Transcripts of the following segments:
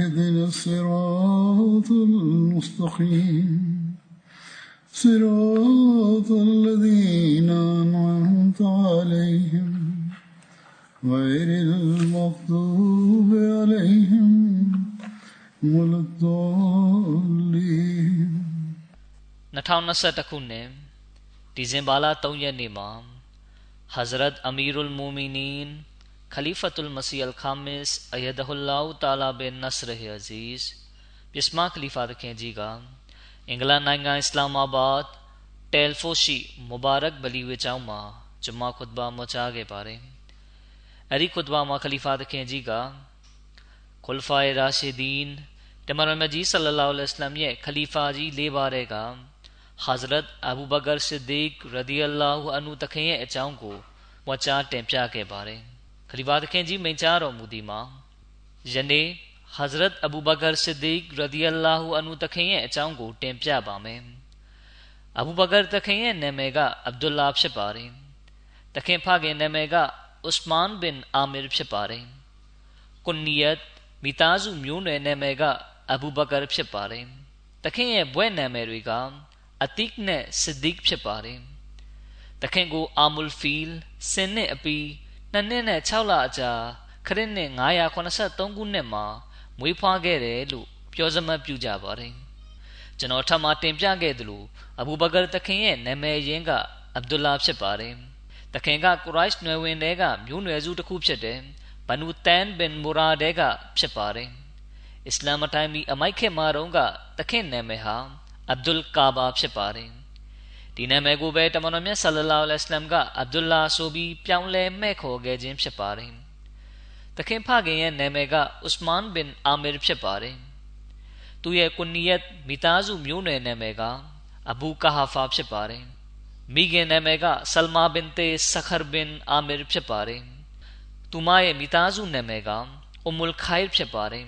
اهدنا الصراط المستقيم صراط الذين أنعمت عليهم غير المغضوب عليهم ولا الضالين 2021ခုနှစ်ဒီဇင်ဘာလ3ရက်နေ့မှာ Hazrat Amirul Mu'minin Khalifatul Masih Al-Khamis Ayadahullah Ta'ala bin Nasr Aziz ပြစ်မာခလီဖာသခင်ကြီးကအင်္ဂလန်နိုင်ငံအစ္စလာမာဘတ်တယ်ဖိုရှိမူဘာရက်ဗလီဝေကျောင်းမှာဂျမာခွတ်ဘာမချာခဲ့ပါတယ်။အဲဒီခွတ်ဘာမှာခလီဖာသခင်ကြီးကခွလ်ဖာရာရှီဒီန်တမန်တော်မြတ်ကြီးဆလလောလ္လဟ်အလัยဟိဝါစလမ်ရဲ့ခလီဖာကြီး၄ပါးတဲ့က Hazrat Abu Bakr Siddiq radiyallahu anhu တခင်ရဲ့အကြောင်းကိုဝါကြားတင်ပြခဲ့ပါတယ်။ခလီဖာသခင်ကြီးမိန့်ကြားတော်မူသည်မှာယနေ့ Hazrat Abu Bakr Siddiq radiyallahu anhu တခင်ရဲ့အကြောင်းကိုတင်ပြပါမယ်။ Abu Bakr တခင်ရဲ့နာမည်က Abdullah ဖြစ်ပါတယ်။တခင်ဖခင်နာမည်က Usman bin Amir ဖြစ်ပါတယ်။ကွန်နီယတ်မိသားစုမျိုးနွယ်နာမည်က Abu Bakr ဖြစ်ပါတယ်။တခင်ရဲ့ဘွဲ့နာမည်တွေကအတိကနဲ့ဆစ်ဒီကဖြစ်ပါတယ်။တခင်ကိုအာမူလ်ဖီလ်စင်နှစ်အပီ နှစ်နှစ်နဲ့6လအကြာခရစ်နှစ်983ခုနှစ်မှာမွေးဖွားခဲ့တယ်လို့ပြောစမှတ်ပြုကြပါတယ်။ကျွန်တော်ထပ်မတင်ပြခဲ့သလိုအဘူဘကာတခင်ရဲ့နာမည်ရင်းကအဗ်ဒူလာဖြစ်ပါတယ်။တခင်ကကုရိုက်နွယ်ဝင်တွေကမျိုးနွယ်စုတစ်ခုဖြစ်တယ်။ဘနူတန်ဘင်မူရာဒဲကဖြစ်ပါတယ်။အစ္စလာမ်အတိုင်းမီအမိုက်ခေမာတုန်းကတခင်နာမည်ဟာအဗ်ဒุลကာဘာဖြစ်ပါတယ် ဒီနာမည်ကိုပဲတမန်တော်မြတ်ဆလလောလဟ်အလัยဟိဝါစလမ်ကအဗ်ဒุลလာဆိုပြီးပြောင်းလဲမဲ့ခေါ်ခဲ့ခြင်းဖြစ်ပါတယ်တခင်ဖခင်ရဲ့နာမည်ကဥစမန်ဘင်အာမီဖြစ်ပါတယ်သူရဲ့ကွန်နီယတ်မိသားစုမျိုးနွယ်နာမည်ကအဘူကာဟာဖာဖြစ်ပါတယ်မိခင်နာမည်ကဆလမာဘင်တေဆခရ်ဘင်အာမီဖြစ်ပါတယ်သူမရဲ့မိသားစုနာမည်ကအူမူလ်ခိုင်ဖြစ်ပါတယ်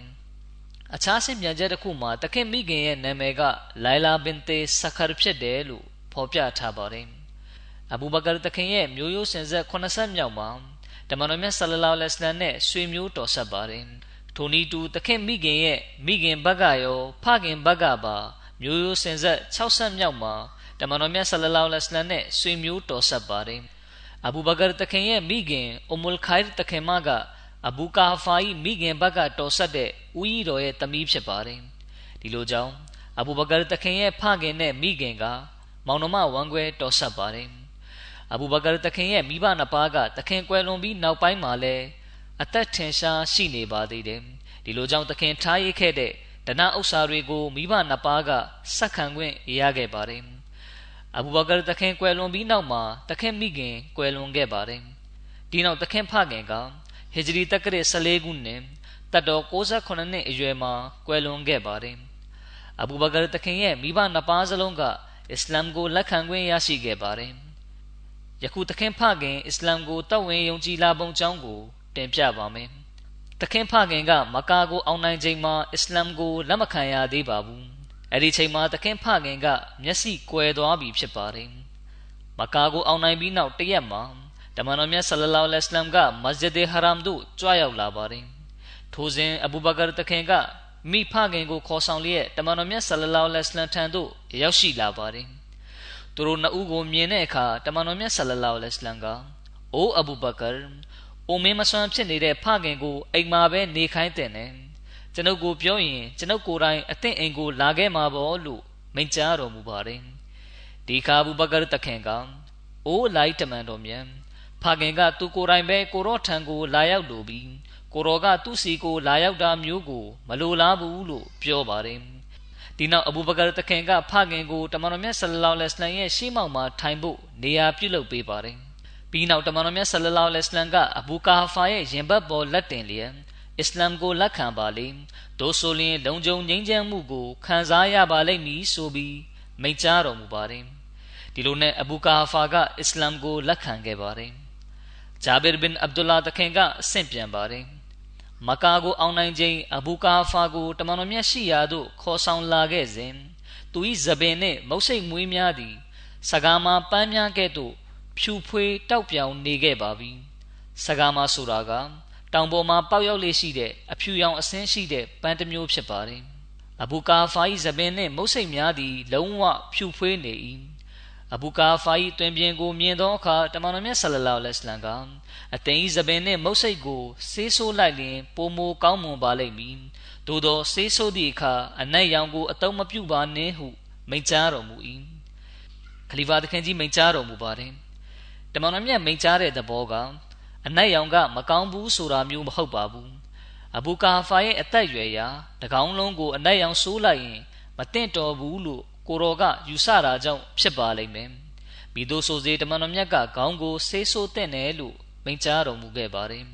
အခြားဆင့်ပြန်ချက်တစ်ခုမှာတခင်မိခင်ရဲ့နာမည်ကလိုင်လာဘင်တေဆခရဖြစ်တယ်လို့ ဖော်ပြထားပါတယ်။အဘူဘကာတခင်ရဲ့မျိုးရိုးစင်ဆက်80မြောက်မှာတမန်တော်မြတ်ဆလလောလဟ်အလัยဟိနဲ့ဆွေမျိုးတော်ဆက်ပါတယ်။ထိုနည်းတူတခင်မိခင်ရဲ့မိခင်ဘက်ကရောဖခင်ဘက်ကပါမျိုးရိုးစင်ဆက်60မြောက်မှာတမန်တော်မြတ်ဆလလောလဟ်အလัยဟိနဲ့ဆွေမျိုးတော်ဆက်ပါတယ်။အဘူဘကာတခင်ရဲ့မိခင်အူမူလ်ခိုင်တခင်မကအဘူကာဖာဤမိခင်ဘက်ကတော်ဆက်တဲ့ဦးကြီးတော်ရဲ့သမီးဖြစ်ပါတယ်ဒီလိုကြောင့်အဘူဘကာတခင်ရဲ့ဖခင်နဲ့မိခင်က မောင်နှမဝမ်းကွဲတော်ဆက်ပါတယ်အဘူဘကာတခင်ရဲ့မိဘနှစ်ပါးကတခင်ကွယ်လွန်ပြီးနောက်ပိုင်းမှာလည်းအသက်ထင်ရှားရှိနေပါသေးတယ်ဒီလိုကြောင့်တခင်ထားရခဲ့တဲ့ဒနာဥစ္စာတွေကိုမိဘနှစ်ပါးကစက္ခံခွင့်ရခဲ့ပါတယ်အဘူဘကာတခင်ကွယ်လွန်ပြီးနောက်မှာတခင်မိခင်ကွယ်လွန်ခဲ့ပါတယ်ဒီနောက်တခင်ဖခင်ကဟစ်ဂျရီတက္ကရာ14ခုနှစ်တတ်တော်68နှစ်အရွယ်မှာကွယ်လွန်ခဲ့ပါတယ်။အဘူဘကာတခင်ရဲ့မိဘနှစ်ပါးစလုံးက အစ္စလာမ်ကိုလက်ခံခွင့်ရရှိခဲ့ပါတယ်။ယခုတခင်ဖခင်အစ္စလာမ်ကိုတတ်ဝင်ယုံကြည်လာပုံကြောင်းကိုတင်ပြပါမယ်။တခင်ဖခင်ကမကာကိုအောင်နိုင်ချိန်မှာအစ္စလာမ်ကိုလက်မခံရသေးပါဘူး။အဲဒီချိန်မှာတခင်ဖခင်ကမျက်စိကွယ်သွားပြီဖြစ်ပါတယ်။မကာကိုအောင်နိုင်ပြီးနောက်တရက်မှာတမန်တော်မြတ်ဆလလောလဟ်အလัยဟ်ကမစဂျစ်ဟရမ်သို့ကြွရောက်လာပါတယ်ထိုစဉ်အဘူဘကာတခင်က မိဖခင်ကိုခေါ်ဆောင်လျက်တမန်တော်မြတ်ဆလလောလဟ်အလัยဟ်ထံသို့ရောက်ရှိလာပါတယ်သူတို့နှစ်ဦးကိုမြင်တဲ့အခါတမန်တော်မြတ်ဆလလောလဟ်အလัยဟ်ကအိုအဘူဘကာအိုမင်းမစွမ်းဖြစ်နေတဲ့ဖခင်ကိုအိမ်မှာပဲနေခိုင်းတဲ့နဲ့ကျွန်ုပ်ကိုပြောရင်ကျွန်ုပ်ကိုယ်တိုင်အသင့်အိမ်ကိုလာခဲ့မှာပေါ့လို့မိန့်ကြားတော်မူပါတယ်ဒီခါဘူဘကာတခင်ကအိုးလိုက်တမန်တော်မြတ်ဖခင်ကသူကိုယ်တိုင်ပဲကိုရော့ထံကိုလာရောက်လိုပြီး ကိုရောကသူ့စီကိုလာရောက်တာမျိုးကို မလိုလားဘူးလို့ပြောပါတယ်ဒီနောက်အဘူဘကာတခင်ကဖခင်ကိုတမန်တော်မြတ်ဆလလောလ္လဟ်အလိုင်းရဲ့ရှေ့မှောက်မှာထိုင်ဖို့နေရာပြုလုပ်ပေးပါတယ်ပြီးနောက်တမန်တော်မြတ်ဆလလောလ္လဟ်အလိုင်းကအဘူကာဖာရဲ့ရင်ဘတ်ပေါ်လက်တင်လျက်အစ္စလာမ်ကိုလက်ခံပါလေသို့ဆိုရင်လုံခြုံငြိမ်းချမ်းမှုကိုခံစားရပါလိမ့်မည်ဆိုပြီးမိန့်ကြားတော်မူပါတယ်ဒီလိုနဲ့အဘူကာဖာကအစ္စလာမ်ကိုလက်ခံခဲ့ပါတယ်ဂျာဘီဘင်အဗ်ဒူလာတခင်ကအဆင့်ပြန်ပါတယ် မကာကိုအောင်နိုင်ခြင်းအဘူကာဖာကိုတမန်တော်မြတ်ရှိရာသို့ခေါ်ဆောင်လာခဲ့စဉ်သူ၏ဇပင်နှင့်မုတ်စိတ်မွေးများသည်စကားမှာပန်းများကဲ့သို့ဖြူဖွေးတောက်ပြောင်နေခဲ့ပါပြီစကားမှာဆိုတာကတောင်ပေါ်မှာပေါက်ရောက်လေရှိတဲ့အဖြူရောင်အဆင်းရှိတဲ့ပန်းတစ်မျိုးဖြစ်ပါတယ်အဘူကာဖာ၏ဇပင်နှင့်မုတ်စိတ်များသည် လုံးဝဖြူဖွေးနေ၏ အဘူကာဖာ၏တွင်ပြင်ကိုမြင်သောအခါတမန်တော်မြတ်ဆလလောလ္လဟ်အလัยဟ်ကအသိဇပင်နှင့်မုတ်စိတ်ကိုဆေးဆိုးလိုက်လျင်ပိုမိုကောင်းမွန်ပါလိမ့်မည်သို့သောဆေးဆိုးသည့်အခါအနက်ရောင်ကိုအတုံးမပြုပါနှင့်ဟုမိန့်ကြားတော်မူ၏ခလီဖာသခင်ကြီးမိန့်ကြားတော်မူပါတယ်တမန်တော်မြတ်မိန့်ကြားတဲ့သဘောကအနက်ရောင်ကမကောင်းဘူးဆိုတာမျိုးမဟုတ်ပါဘူးအဘူကာဖာရဲ့အသက်အရွယ်ရာတကောင်းလုံးကိုအနက်ရောင်ဆိုးလိုက်ရင်မတင့်တော်ဘူးလို့ ကိုတော်ကယူဆတာကြောင့်ဖြစ်ပါလိမ့်မယ်။မိတို့ဆိုစေတမန်တော်မြတ်ကခေါင်းကိုဆေးဆိုးတဲ့နယ်လို့မိန့်ကြားတော်မူခဲ့ပါတယ်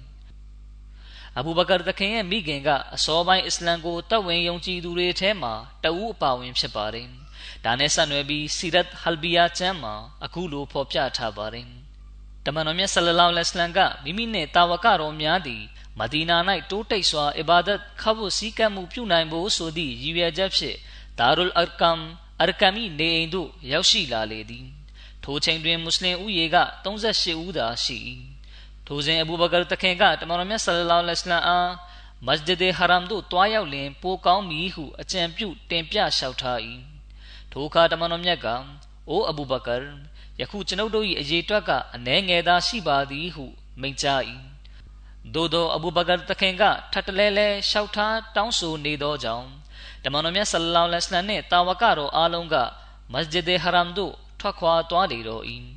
။အဘူဘကာတခင်ရဲ့မိခင်ကအစောပိုင်းအစ္စလမ်ကိုတတ်ဝင်ယုံကြည်သူတွေထဲမှာတအူးအပါဝင်ဖြစ်ပါတယ်။ဒါနဲ့ဆက်နွယ်ပြီးစီရတ်ဟလ်ဘီယာကျမ်းမှာအခုလိုဖော်ပြထားပါတယ်။တမန်တော်မြတ်ဆလလောလ္လဟ်အလัยဟ်ကမိမိနဲ့တာဝကတော်များသည်မဒီနာ၌တိုးတိတ်စွာအီဘာဒတ်ခဘုစည်းကမ်းမှုပြုနိုင်ဖို့ဆိုသည့်ရည်ရွယ်ချက်ဖြင့်ဒါရုလ်အကမ် အရကမီနေအိမ်သို့ရောက်ရှိလာလေသည်ထိုချိန်တွင်မွတ်စလင်ဦးရေက38ဦးသာရှိ၏ထိုစဉ်အဘူဘကာတခင်ကတမန်တော်မြတ်ဆလလောလ္လဟ်အလိုင်းအားမစဂျစ်ဟရမ်သို့တွားရောက်လင်ပိုကောင်းမည်ဟုအကြံပြုတင်ပြလျှောက်ထား၏ထိုအခါတမန်တော်မြတ်ကအိုအဘူဘကာယခုကျွန်ုပ်တို့၏အရေးတွက်ကအနှဲငယ်သာရှိပါသည်ဟုမိန့်ကြား၏သို့သောအဘူဘကာတခင်ကထပ်တလဲလဲလျှောက်ထားတောင်းဆိုနေသောကြောင့် တမန်တော်မြတ်ဆလလောလ္လဟ်အလိုင်းနှင့်တာဝကတော်အားလုံးကမစဂျစ်ဟရမ်သို့ထွက်ခွာသွားလေတော့၏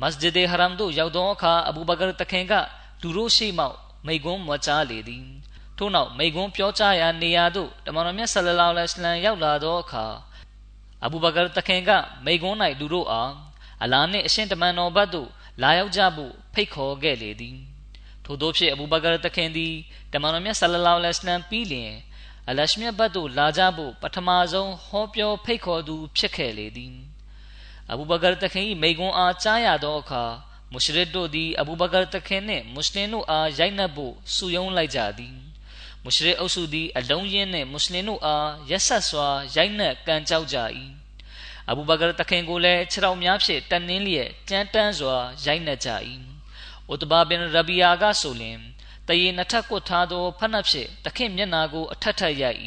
မစဂျစ်ဟရမ်သို့ရောက်သောအခါအဘူဘကာတခင်ကလူတို့ရှိမှမိကွန်းမွကြားလေသည်ထို့နောက်မိကွန်းပြောကြားရာနေရာသို့တမန်တော်မြတ်ဆလလောလ္လဟ်အလိုင်းရောက်လာသောအခါအဘူဘကာတခင်ကမိကွန်း၌လူတို့အားအလာနှင့်အရှင်တမန်တော်ဘတ်သို့လာရောက်ကြဖို့ဖိတ်ခေါ်ခဲ့လေသည်ထို့သောဖြင့်အဘူဘကာတခင်သည်တမန်တော်မြတ်ဆလလောလ္လဟ်အလိုင်းပြီးလျင် အလရှမြတ်ဘတ်သို့လာကြဖို့ပထမဆုံးဟောပြောဖိတ်ခေါ်သူဖြစ်ခဲ့လေသည်အဘူဘကာတခင်၏မိကွန်းအားကြားရသောအခါမုရှရစ်တို့သည်အဘူဘကာတခင်နှင့်မွတ်စလင်တို့အားရိုက်နှက်ဖို့စုယုံလိုက်ကြသည်မုရှရစ်အုပ်စုသည်အလုံးရင်းနှင့်မွတ်စလင်တို့အားရက်ဆက်စွာရိုက်နှက်ကန်ကြောက်ကြ၏အဘူဘကာတခင်ကိုလည်းခြေတော်များဖြင့်တန်နှင်းလျက်ကြမ်းတမ်းစွာရိုက်နှက်ကြ၏ဥတဘာဘင်ရဘီယာကဆိုလျင် တရေနှစ်ထပ်ကွတ်ထားသောဖက်နှက်ဖြင့်တခင်မျက်နာကိုအထက်ထက်ရိုက်၏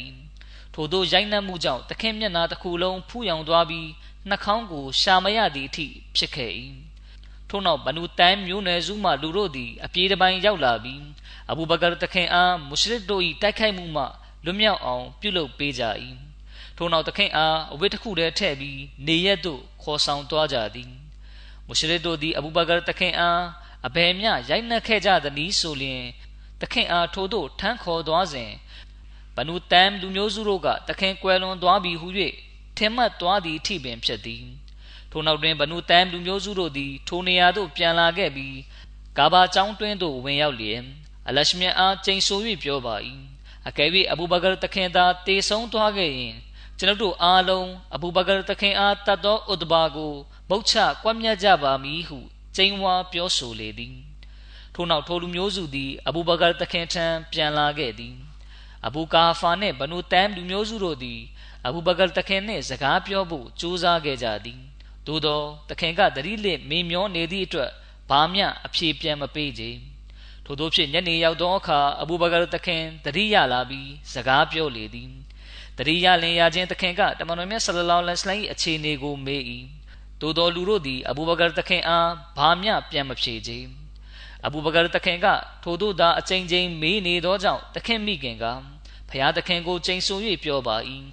ထို့သောရိုက်နှက်မှုကြောင့်တခင်မျက်နာတစ်ခုလုံးဖူးယောင်သွားပြီးနှာခေါင်းကိုရှာမရသည့်အထိဖြစ်ခဲ့၏ထို့နောက်ဘနူတန်မျိုးနွယ်စုမှလူတို့သည် အပြေးတစ်ပိုင်းရောက်လာပြီးအဘူဘကာတခင်အားမုရှရစ်တို့၏တိုက်ခိုက်မှုမှလွတ်မြောက်အောင် ပြုလုပ်ပေးကြ၏ထို့နောက်တခင်အားအဝတ်တစ်ခုတည်းထည့်ပြီးနေရက်သို့ခေါ်ဆောင်သွားကြသည်မုရှရစ်တို့သည်အဘူဘကာတခင်အားအဘယ်မျှရိုက်နှက်ခဲ့ကြသနည်းဆိုလျင် တခင်အားထိုတို့ထမ်းခေါ်သွားစဉ်ဘနူတမ်လူမျိုးစုတို့ကတခင်ကွယ်လွန်သွားပြီဟု၍ထင်မှတ်သွားသည့်အထိပင်ဖြစ်သည်ထိုနောက်တွင်ဘနူတမ်လူမျိုးစုတို့သည်ထိုနေရာသို့ပြန်လာခဲ့ပြီးကာဘာကျောင်းတွင်းသို့ဝင်ရောက်လျင်အလရှမြတ်အားကျိန်ဆို၍ပြောပါ၏အကယ်၍အဘူဘကာတခင်သာတေဆုံးသွားခဲ့ရင်ကျွန်ုပ်တို့အားလုံးအဘူဘကာတခင်အားတတ်သောဥဒဘာကိုမုတ်ချကွပ်မျက်ကြပါမည်ဟုကျိန်ဝါပြောဆိုလေသည် ထို့နောက်ထိုလူမျိုးစုသည် အဘူဘကာတခင်ထံပြန်လာခဲ့သည်အဘူကာဖာနှင့်ဘနူတမ်လူမျိုးစုတို့သည် အဘူဘကာတခင်နှင့်စကားပြောဖို့ကြိုးစားခဲ့ကြသည်သို့သောတခင်ကတတိလစ်မေမျောနေသည့်အတွက်ဘာမျှအဖြေပြန်မပေးကြထို့သောဖြင့်ညနေရောက်သောအခါအဘူဘကာတခင်တတိယလာပြီးစကားပြောလေသည်တတိယလင်ရခြင်းတခင်ကတမန်တော်မြတ်ဆလလောလ္လဟ်အလိုင်းအခြေအနေကိုမေး၏သို့သောလူတို့သည်အဘူဘကာတခင်အားဘာမျှပြန်မဖြေကြ အဘူဘကာတခင်ကထိုတို့သာအချိန်ချင်းမေးနေသောကြောင့်တခင်မိခင်ကဖျားတခင်ကိုချိန်ဆ၍ပြောပါ၏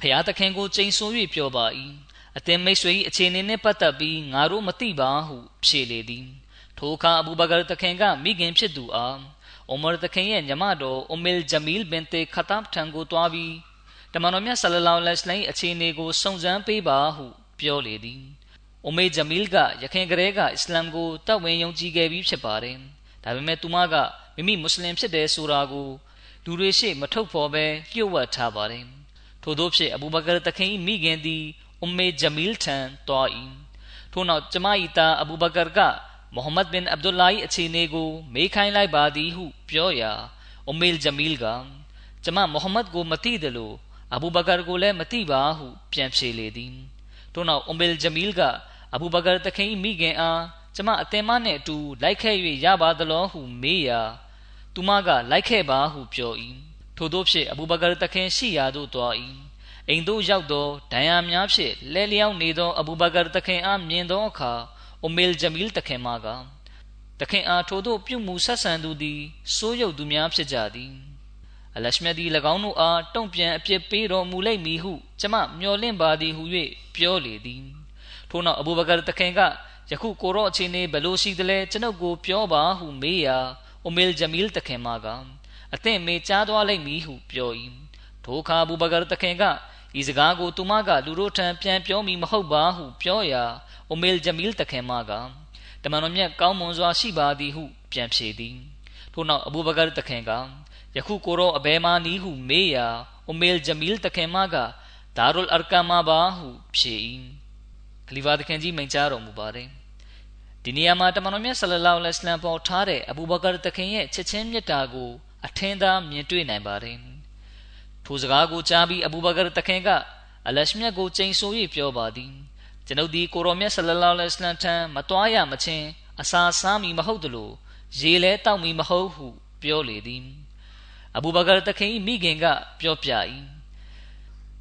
ဖျားတခင်ကိုချိန်ဆ၍ပြောပါ၏အသင်မိတ်ဆွေ၏အခြေအနေနှင့်ပတ်သက်ပြီးငါတို့မသိပါဟုဖြေလေသည်ထိုအခါအဘူဘကာတခင်ကမိခင်ဖြစ်သူအားအိုမာတခင်ရဲ့ညီမတော်အူမီလ်ဂျမီလ်ဘင်တေခတ်ပ်ထံကိုတွားပြီးတမန်တော်မြတ်ဆလလောလဟ်အလိုင်းအခြေအနေကိုစုံစမ်းပေးပါဟုပြောလေသည်။ အိုမေဂျမီလ်ကရခိုင်ကလေးကအစ္စလာမ်ကိုတပ်ဝင်ယုံကြည်ခဲ့ပြီးဖြစ်ပါတယ်။ဒါပေမဲ့သူမကမိမိမွတ်စလင်ဖြစ်တယ်ဆိုတာကိုလူတွေရှေ့မထုတ်ဖော်ပဲလျှို့ဝှက်ထားပါတယ်။ထို့သောဖြင့်အဘူဘကာတခင်မိခင်သည်အမေဂျမီလ်ထံတွား၏။ထို့နောက်ကျမ၏သားအဘူဘကာကမိုဟမ္မဒ်ဘင်အဗ်ဒူလာ၏အခြေအနေကိုမေးခိုင်းလိုက်ပါသည်ဟုပြောရာအမေဂျမီလ်ကကျမမိုဟမ္မဒ်ကိုမသိတယ်လို့အဘူဘကာကိုလည်းမသိပါဟုပြန်ဖြေလေသည်ထို့နောက်အွန်ဘယ်ဂျမီလ်က အဘူဘကာတခင်မိခင်အားကျမအသင်မနှင့်အတူလိုက်ခဲ့၍ရပါသလောဟုမေးရာသူမကလိုက်ခဲ့ပါဟုပြော၏ထို့သောဖြင့်အဘူဘကာတခင်ရှိရာသို့တွား၏အိမ်သို့ရောက်သောဒဏ်ရာများဖြင့်လဲလျောင်းနေသောအဘူဘကာတခင်အားမြင်သောအခါအမေလ်ဂျမီလ်တခင်မကတခင်အားထိုသို့ပြုမှုဆက်ဆံသူသည်စိုးရုပ်သူများဖြစ်ကြသည်အလရှမြတ်သည်၎င်းတို့အားတုံ့ပြန်အပြစ်ပေးတော်မူလိမ့်မည်ဟု ကျမမျှော်လင့်ပါသည်ဟု၍ပြောလေသည် ထို့နောက်အဘူဘကာတခင်ကယခုကိုရောအခြေအနေဘယ်လိုရှိသလဲကျွန်ုပ်ကိုပြောပါဟုမေးရာအိုမီလ်ဂျမီလ်တခင်မကအသင့်မေကြားသွားလိမ့်မည်ဟုပြော၏ထိုအခါအဘူဘကာတခင်ကဤစကားကိုသူမကလူတို့ထံပြန်ပြောမိမဟုတ်ပါဟုပြောရာအိုမီလ်ဂျမီလ်တခင်မကတမန်တော်မြတ်ကောင်းမွန်စွာရှိပါသည်ဟုပြန်ဖြေသည်ထို့နောက်အဘူဘကာတခင်ကယခုကိုရောအဘဲမာနီဟုမေးရာအမေလ်ဂျမီလ်တခင်မကဒါရုလ်အရကာမာဘာဟုဖြေ၏ခ လီဖာတခင်ကြီးမိန့်ကြားတော်မူပါတယ်ဒီနေရာမှာတမန်တော်မြတ်ဆလလောလဟ်အလိုင်းပေါ်ထားတဲ့အဘူဘကာတခင်ရဲ့ချက်ချင်းမြတ်တာကိုအထင်သာမြင်တွေ့နိုင်ပါတယ်ထိုစကားကိုကြားပြီးအဘူဘကာတခင်ကအလရှမြတ်ကိုချိန်ဆို၍ပြောပါသည်ကျွန်ုပ်ဒီကိုရောမြတ်ဆလလောလဟ်အလိုင်းထံမတွားရမချင်းအစာစားမီမဟုတ်သလိုရေလဲတောက်မီမဟုတ်ဟုပြောလေသည်အဘူဘကာတခင်မိခင်ကပြောပြ၏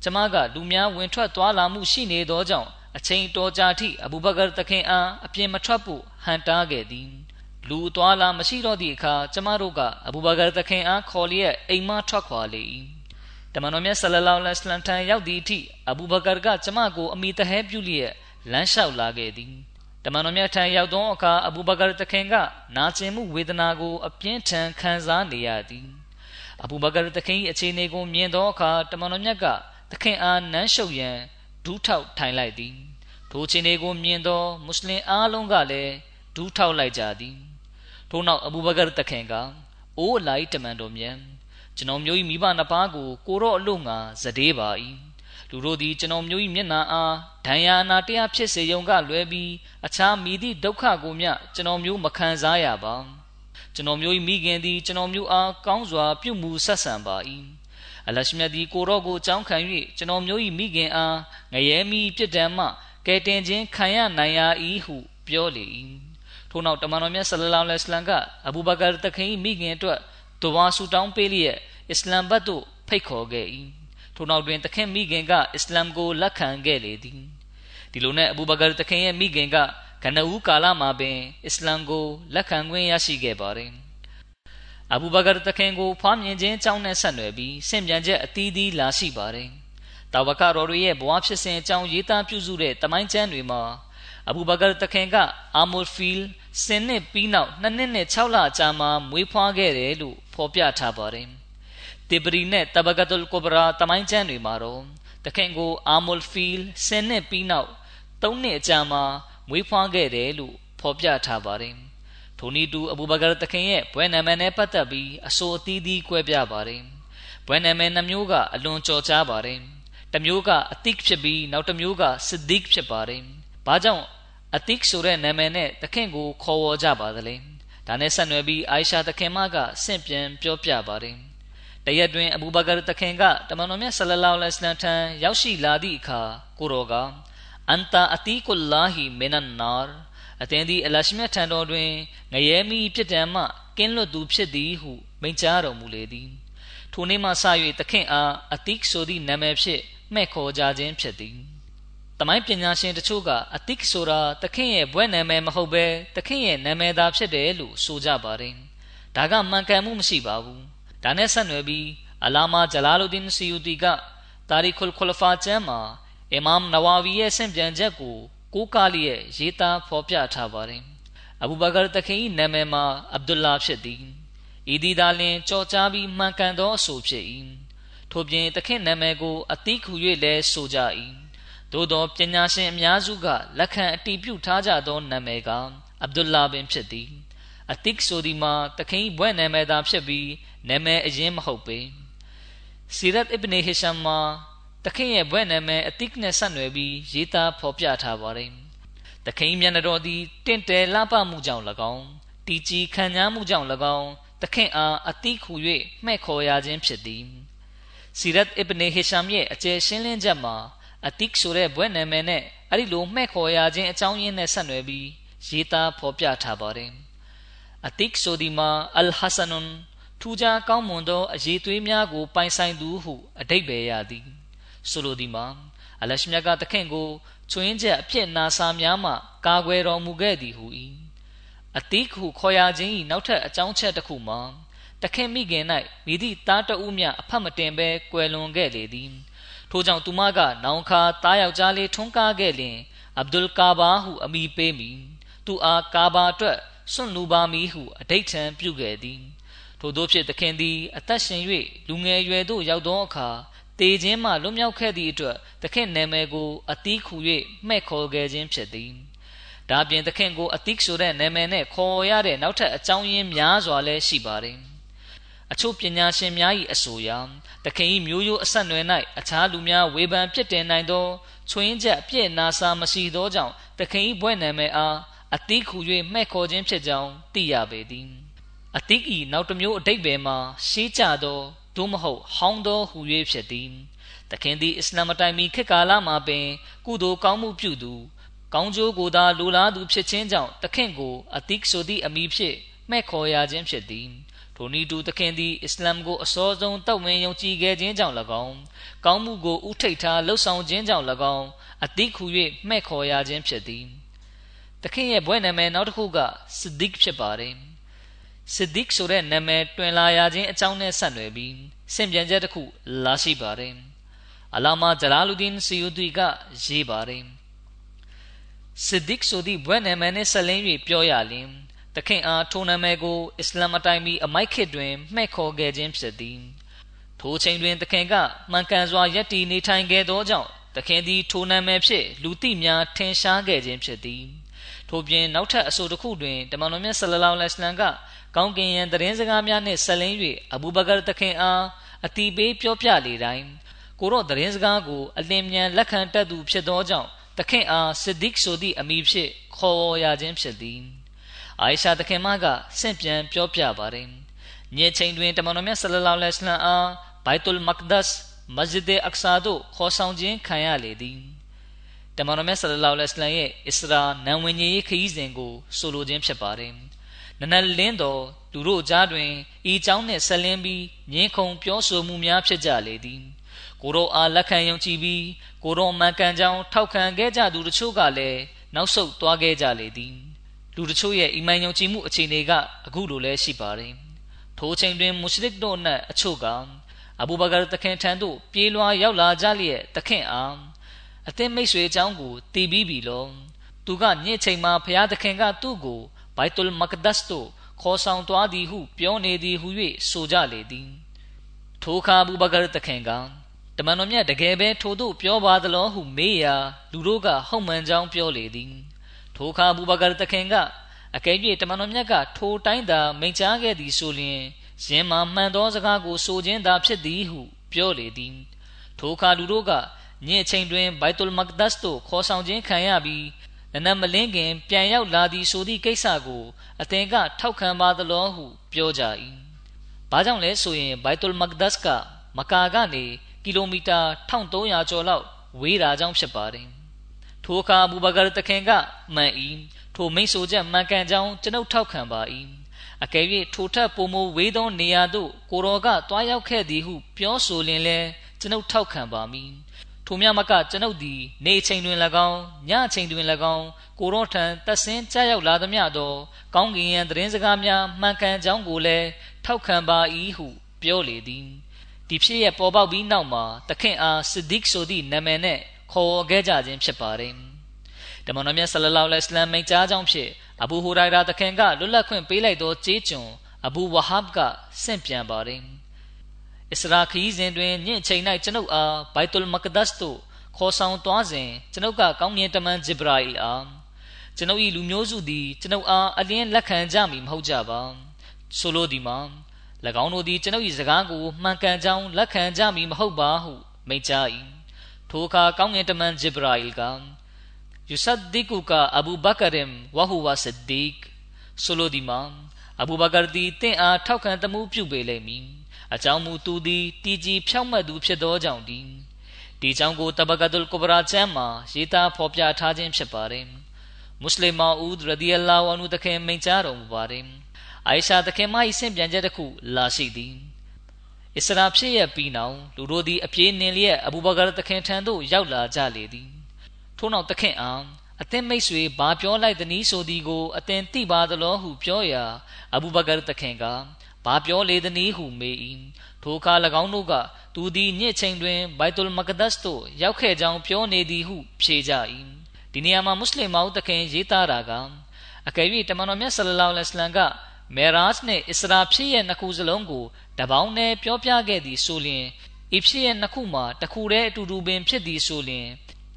ကျမကလူများဝင်ထွက်သွားလာမှုရှိနေသောကြောင့် အချိန်တော်ကြာထိအဘူဘကာတခင်အားအပြင်မထွက်ဖို့ဟန်တားခဲ့သည်လူသွားလာမရှိတော့သည့်အခါကျမတို့ကအဘူဘကာတခင်အားခေါ်လျက်အိမ်မထွက်ခွာလေ၏တမန်တော်မြတ်ဆလလောလဟ်အလัยဟ်ထံရောက်သည့်အထိအဘူဘကာကကျမကိုအမိတဟဲပြုလျက်လမ်းလျှောက်လာခဲ့သည်တမန်တော်မြတ်ထံရောက်သောအခါအဘူဘကာတခင်ကနာကျင်မှုဝေဒနာကိုအပြင်းထန်ခံစားနေရသည်အဘူဘကာတခင်၏အခြေအနေကိုမြင်သောအခါတမန်တော်မြတ်ကသခင်အားနမ်းရှုပ်ရန် ဒူးထောက်ထိုင်လိုက်သည်ထိုအခြေအနေကိုမြင်သောမွတ်စလင်အားလုံးကလည်းဒူးထောက်လိုက်ကြသည်ထို့နောက်အဘူဘကာတခင်ကအိုးလိုက်တမန်တော်မြတ်ကျွန်တော်မျိုး၏မိဘနှစ်ပါးကိုကိုရော့အလို့ငါဇဒေးပါ၏လူတို့သည်ကျွန်တော်မျိုး၏မျက်နာအားဒဏ်ရာနာတရားဖြစ်စေယုံကလွဲပြီးအခြားမိသည့်ဒုက္ခကိုမျှကျွန်တော်မျိုးမခံစားရပါကျွန်တော်မျိုး၏မိခင်သည်ကျွန်တော်မျိုးအားကောင်းစွာပြုမှုဆက်ဆံပါ၏ အလရှမြတ်သည်ကိုရော့ကိုကြောင်းခံ၍ကျွန်တော်မျိုး၏မိခင်အားငရဲမိပြစ်ဒဏ်မှကဲတင်ခြင်းခံရနိုင်ရ၏ဟုပြောလေ၏ထို့နောက်တမန်တော်မြတ်ဆလလောလဟ်အလัยဟ်ကအဘူဘကာတခင်၏မိခင်အတွက်ဒဝါဆူတောင်းပေးလျက်အစ္စလမ်ဘတ်သို့ဖိတ်ခေါ်ခဲ့၏ထို့နောက်တွင်တခင်မိခင်ကအစ္စလမ်ကိုလက်ခံခဲ့လေသည်ဒီလိုနဲ့အဘူဘကာတခင်ရဲ့မိခင်ကကနဦးကာလမှာပင်အစ္စလမ်ကိုလက်ခံခွင့်ရရှိခဲ့ပါတယ်။ အဘူဘကာတခင်ကိုဖွားမြင်ခြင်းအကြောင်းနဲ့ဆက်နွယ်ပြီးဆင့်ပြန်ချက်အသီးသီးလာရှိပါတယ်။တာဝကတော်တွေရဲ့ဘဝဖြစ်စဉ်အကြောင်းရေးသားပြုစုတဲ့တမိုင်းကျမ်းတွေမှာအဘူဘကာတခင်ကအာမိုဖီလ်စင်နှစ်ပြီးနောက်နှစ်နှစ်နဲ့6လအကြာမှာမွေးဖွားခဲ့တယ်လို့ဖော်ပြထားပါတယ်။တေဘရီနဲ့တဘဂတ်ုလ်ကိုဘရာတမိုင်းကျမ်းတွေမှာတော့တခင်ကိုအာမိုဖီလ်စင်နှစ်ပြီးနောက်3နှစ်အကြာမှာမွေးဖွားခဲ့တယ်လို့ဖော်ပြထားပါတယ်။ ထိုနည်းတူအဘူဘကာတခင်ရဲ့ဘွဲနာမည်နဲ့ပတ်သက်ပြီးအဆိုအသီးသီးကွဲပြားပါတယ်။ဘွဲနာမည်နှမျိုးကအလွန်ကြော်ကြားပါတယ်။တစ်မျိုးကအသစ်ဖြစ်ပြီးနောက်တစ်မျိုးကဆစ်ဒီကဖြစ်ပါတယ်။ဘာကြောင့်အသစ်ဆိုတဲ့နာမည်နဲ့တခင်ကိုခေါ်ဝေါ်ကြပါသလဲ။ဒါနဲ့ဆက်နွယ်ပြီးအိုင်ရှာတခင်မကဆင့်ပြန်ပြောပြပါတယ်။တရက်တွင်အဘူဘကာတခင်ကတမန်တော်မြတ်ဆလလောလဟ်အလัยဟ်ထံရောက်ရှိလာသည့်အခါကိုရောကအန်တာအတီကုလာဟီမင်နန်နာ အသင်သည် အလရှမြတ်ထံတော်တွင်ငရဲမိဖြစ်တံမှကင်းလွတ်သူဖြစ်သည်ဟုမိန့်ကြားတော်မူလေသည်ထိုနေ့မှစ၍သခင်အားအတိဆိုသည့်နာမည်ဖြင့်မှဲ့ခေါ်ကြခြင်းဖြစ်သည်တတမိုင်းပညာရှင်တချို့ကအတိတ်ဆိုတာသခင်ရဲ့ဘွဲ့နာမည်မဟုတ်ပဲသခင်ရဲ့နာမည်သာဖြစ်တယ်လို့ဆိုကြပါတယ်။ဒါကမှန်ကန်မှုမရှိပါဘူး။ဒါနဲ့ဆက်နွယ်ပြီးအလာမာဂျလာလူဒင်စီယူတီကတာရီခွလ်ခွလဖာကျမ်းမှာအီမမ်နဝါဝီရဲ့ဆင့်ပြန်ချက်ကို ကိုးကားလျက်ရေးသားဖော်ပြထားပါတယ်။အဘူဘကာတခင်၏နာမည်မှာအဗ်ဒူလာဖြစ်သည်။ဤဒီသာလင်ကြော်ကြားပြီးမှန်ကန်သောအဆိုဖြစ်၏။ထို့ပြင်သခင်နာမည်ကိုအတိခု၍လည်းဆိုကြ၏။သို့သောပညာရှင်အများစုကလက်ခံအတည်ပြုထားကြသောနာမည်ကအဗ်ဒူလာပင်ဖြစ်သည်။အတိကဆိုဒီမှာသခင်ဘွဲ့နာမည်သာဖြစ်ပြီးနာမည်အရင်မဟုတ်ပေ။စီရတ်အစ်ဘ်နေဟီရှမ်မှာ တခင်ရဲ့ဘွဲ့နာမည်အတိကနဲ့ဆက်နွယ်ပြီးရေးသားဖော်ပြထားပါတယ်။တခင်မျက်နှာတော်သည်တင့်တယ်လှပမှုကြောင့်၎င်းတီကြီးခံညားမှုကြောင့်၎င်းတခင်အားအတိခူ၍မှဲ့ခေါ်ရခြင်းဖြစ်သည်။စီရတ်အစ်ဘ်နေဟီရှမ်ရဲ့အကျယ်ရှင်းလင်းချက်မှာအတိကဆိုတဲ့ဘွဲ့နာမည်နဲ့အဲ့ဒီလိုမှဲ့ခေါ်ရခြင်းအကြောင်းရင်းနဲ့ဆက်နွယ်ပြီးရေးသားဖော်ပြထားပါတယ်။အတိကဆိုဒီမှာအလ်ဟဆန်ွန်ထူးခြားကောင်းမွန်သောအရေးသွေးများကိုပိုင်ဆိုင်သူဟုအတိတ်ပဲရသည်။ ဆိုလိုသည်မှာအလရှမြတ်ကတခင်ကိုချွင်းချက်အဖြစ်နာစာများမှကာကွယ်တော်မူခဲ့သည်ဟု၏အတိခုခေါ်ရခြင်း၏နောက်ထပ်အကြောင်းချက်တစ်ခုမှာတခင်မိခင်၌မိသည့်သားတဦးမြအဖတ်မတင်ဘဲကွယ်လွန်ခဲ့လေသည်ထို့ကြောင့်သူမကနောင်ခါသားယောက်ျားလေးထွန်းကားခဲ့လျင်အဗ်ဒุลကာဘာဟုအမည်ပေးမိသူအားကာဘာအတွက်စွန့်လူပါမီဟုအဋိဋ္ဌံပြုခဲ့သည်ထို့သောဖြင့်သခင်သည်အသက်ရှင်၍လူငယ်ရွယ်သို့ရောက်သောအခါ တေခြင်းမှလွတ်မြောက်ခဲ့သည့်အတွက်သခင်နာမည်ကိုအတိခူ၍မှဲ့ခေါ်ခဲ့ခြင်းဖြစ်သည်။ဒါပြင်သခင်ကိုအတိဆိုတဲ့နာမည်နဲ့ခေါ်ရတဲ့နောက်ထပ်အကြောင်းရင်းများစွာလည်းရှိပါတယ်။အချို့ပညာရှင်များ၏အဆိုအရသခင်၏မျိုးရိုးအဆက်နွယ်၌အခြားလူများဝေဖန်ပြစ်တင်နိုင်သောချွင်းချက်အပြည့်နာစာမရှိသောကြောင့်သခင်၏ဘွဲ့နာမည်အားအတိခူ၍မှဲ့ခေါ်ခြင်းဖြစ်ကြောင်းသိရပေသည်။အတိဤနောက်တစ်မျိုးအတိတ်ပဲမှာရှေးကြသော သို့မဟုတ်ဟောင်းသောဟူ၍ဖြစ်သည်တခင်သည်အစ္စလာမ်တိုင်မီခေတ်ကာလမှာပင် ကုသိုလ်ကောင်းမှုပြုသူ ကောင်းကျိုးကိုသာလိုလားသူဖြစ်ခြင်းကြောင့်တခင်ကိုအတိကဆိုသည့်အမိဖြင့်မှဲ့ခေါ်ရခြင်းဖြစ်သည်ထိုနည်းတူသခင်သည်အစ္စလာမ်ကိုအစောဆုံးတောက်ဝင်ယုံကြည်ခဲ့ခြင်းကြောင့်၎င်းကောင်းမှုကိုဥထိတ်ထားလှုပ်ဆောင်ခြင်းကြောင့်၎င်းအတိခူ၍မှဲ့ခေါ်ရခြင်းဖြစ်သည်သခင်ရဲ့ဘွဲ့နာမည်နောက်တစ်ခုကစဒစ်ဖြစ်ပါတယ် စစ်ဒစ်ဆိုတဲ့နာမည်တွင်လာရခြင်းအကြောင်းနဲ့ဆက်နွယ်ပြီးစင်ပြန်ချက်တစ်ခုလာရှိပါတယ်အလာမာဂျလာလူဒင်စီယူဒီကရေးပါတယ်စစ်ဒစ်ဆိုသည့်ဘွဲ့နာမည်နဲ့ဆက်လင်း၍ပြောရလျင်တခင်အားထိုနာမည်ကိုအစ္စလာမ်အတိုင်းပြီးအမိုက်ခေတ်တွင်မှဲ့ခေါ်ခဲ့ခြင်းဖြစ်သည်ထိုချိန်တွင်တခင်ကမှန်ကန်စွာယက်တီနေထိုင်ခဲ့သောကြောင့်တခင်သည်ထိုနာမည်ဖြင့်လူသိများထင်ရှားခဲ့ခြင်းဖြစ်သည် ထို့ပြင်နောက်ထပ်အဆိုတစ်ခုတွင်တမန်တော်မြတ်ဆလလောလဟ်အလัยဟ်ကကောင်းကင်ယံသတင်းစကားများနှင့်ဆက်လင်း၍အဘူဘကာတခင်အားအတီးပေးပြောပြလေတိုင်းကိုတော့သတင်းစကားကိုအလင်းမြန်လက်ခံတတ်သူဖြစ်သောကြောင့်တခင်အားစစ်ဒစ်ဆိုသည့်အမည်ဖြင့်ခေါ်ရခြင်းဖြစ်သည်အာယရှာတခင်မကဆင့်ပြန်ပြောပြပါတယ်ညချိန်တွင်တမန်တော်မြတ်ဆလလောလဟ်အလัยဟ်အားဘိုက်တုလ်မက်ဒတ်မစဂျစ်အက်ဆာသို့ခေါ်ဆောင်ခြင်းခံရလေသည် တမန်တော်မြတ်ဆလလောလဟ်အလัยဟ်ရဲ့အစ္စရာနံဝင်ကြီးခရီးစဉ်ကိုဆိုလိုခြင်းဖြစ်ပါတယ်နနလင်းတော်သူတို့ကြားတွင်ဤเจ้าနှင့်ဆက်လင်းပြီးငင်းခုန်ပြောဆိုမှုများဖြစ်ကြလေသည်ကိုရောအားလက်ခံယုံကြည်ပြီးကိုရောမှန်ကန်ကြောင်းထောက်ခံခဲ့ကြသူတို့ချို့ကလည်းနောက်ဆုတ်သွားခဲ့ကြလေသည်လူတို့ချို့ရဲ့အီမန်ယုံကြည်မှုအခြေအနေကအခုလိုလဲရှိပါတယ်ထိုချိန်တွင်မုရှရစ်တို့နှင့်အချို့ကအဘူဘကာတခင်ထံသို့ပြေးလွှားရောက်လာကြလျက်တခင်အား အသင်မိတ်ဆွေအကြောင်းကိုတည်ပြီးပြီလောသူကညစ်ချိန်မှာဘုရားသခင်ကသူ့ကိုဘိုက်တုလ်မကဒတ်သို့ခေါ်ဆောင်သွားသည်ဟု ပြောနေသည်ဟု၍ဆိုကြလေသည်ထိုအခါဘူဘကာတခင်ကတမန်တော်မြတ်တကယ်ပဲထိုတို့ပြောပါသလောဟုမေးရာလူတို့ကဟုတ်မှန်ကြောင်းပြောလေသည်ထိုအခါဘူဘကာတခင်ကအကယ်၍တမန်တော်မြတ်ကထိုတိုင်းသာမိန့်ကြားခဲ့သည်ဆိုလျှင်ယင်မှာမှန်သောစကားကိုဆိုခြင်းသာဖြစ်သည်ဟု ပြောလေသည် ထိုအခါလူတို့က ညင်ချိန်တွင်ဘိုက်တုလ်မက်ဒတ်သို့ခေါ်ဆောင်ခြင်းခံရပြီးနနမလင်းခင် ပြန်ရောက်လာသည်ဆိုသည့်ကိစ္စကိုအသင်က ထောက်ခံပါသလောဟု ပြောကြ၏။ဘာကြောင့်လဲဆိုရင်ဘိုက်တုလ်မက်ဒတ်ကမကာကနေကီလိုမီတာ1300ကျော်လောက်ဝေးတာကြောင့်ဖြစ်ပါတယ်။ထိုအခါဘူဘကာတခင်ကမှန်၏ထိုမိတ်ဆိုချက်မှန်ကန်ကြောင်းကျွန်ုပ်ထောက်ခံပါ၏။အကယ်၍ထိုထက်ပိုမိုဝေးသောနေရာသို့ကိုရောကတွားရောက်ခဲ့သည်ဟု ပြောဆိုလင်လဲကျွန်ုပ်ထောက်ခံပါမည်။ ထိုမြမကကျွန်ုပ်သည် နေချိန်တွင်၎င်းညချိန်တွင်၎င်းကိုရောထံတက်ဆင်းကြားရောက်လာသမျှသောကောင်းကင်ယံသတင်းစကားများမှန်ကန်ကြောင်းကိုလည်းထောက်ခံပါ၏ဟုပြောလေသည်ဒီဖြစ်ရပေါ်ပေါက်ပြီးနောက်မှာတခင်အားစစ်ဒစ်ဆိုသည့်နာမည်နဲ့ခေါ်ခဲ့ကြခြင်းဖြစ်ပါတယ်တမန်တော်မြတ်ဆလလောလဟ်အလัยဟ်မိန့်ကြားကြောင်းဖြင့်အဘူဟူရိုင်ရာတခင်ကလွတ်လပ်ခွင့်ပေးလိုက်သောကြေးကျွန်အဘူဝဟာဘ်ကဆင့်ပြန်ပါတယ် အစ္စရာခီးစဉ်တွင်ညင့်ချိန်၌ကျွန်ုပ်အားဘိုက်တုလ်မကဒတ်သို့ခေါ်ဆောင်သွားစဉ်ကျွန်ုပ်ကကောင်းကင်တမန်ဂျိဘရာအီလ်အားကျွန်ုပ်၏လူမျိုးစုသည်ကျွန်ုပ်အားအလင်းလက်ခံကြမည်မဟုတ်ကြပါဆိုလိုသည်မှာ၎င်းတို့သည်ကျွန်ုပ်၏စကားကိုမှန်ကန်ကြောင်းလက်ခံကြမည်မဟုတ်ပါဟုမိန့်ကြား၏ထိုအခါကောင်းကင်တမန်ဂျိဘရာအီလ်ကယူဆဒ်ဒီကူကအဘူဘကာရင်ဝဟူဝါဆဒ်ဒီကဆိုလိုသည်မှာအဘူဘကာသည်တင့်အားထောက်ခံတမှုပြုပေလိမ့်မည် အကြောင်းမူသူသည်တည်ကြည်ဖြောင့်မတ်သူဖြစ်သောကြောင့်ဒီဒီကြောင့်ကိုတဘကဒုလ်ကုဘရာချမ်းမှာရေးသားဖော်ပြထားခြင်းဖြစ်ပါတယ်မွတ်စလင်မာဦးရဒီအလာဝအနုတခင်မိန့်ကြားတော်မူပါတယ်အိုင်ရှာတခင်မ၏ဆင့်ပြန်ချက်တစ်ခုလာရှိသည်အစ္စရာဖြစ်ရပြီးနောက်လူတို့သည်အပြေးနှင်လျက်အဘူဘကာတခင်ထံသို့ရောက်လာကြလေသည်ထို့နောက်တခင်အားအသင်မိတ်ဆွေဘာပြောလိုက်သနည်းဆိုသည်ကိုအသင်သိပါသလောဟုပြောရာအဘူဘကာတခင်က ဘာပြောလေသနည်းဟုမေး၏ထိုအခါ၎င်းတို့ကသူသည်ညစ်ချိန်တွင်ဘိုက်တုလ်မကဒတ်သို့ရောက်ခဲ့ကြောင်းပြောနေသည်ဟုဖြေကြ၏ဒီနေရာမှာမွတ်စလင်မောင်တခင်ရေးသားတာကအကယ်၍တမန်တော်မြတ်ဆလလောလဟ်အလัยဟ်ကမေရာဂျ်နဲ့အစ္စရာဖြစ်ရဲ့နှစ်ခုစလုံးကိုတပေါင်းနဲ့ပြောပြခဲ့သည်ဆိုလျင်ဤဖြစ်ရဲ့နှစ်ခုမှာတစ်ခုတည်းအတူတူပင်ဖြစ်သည်ဆိုလျင်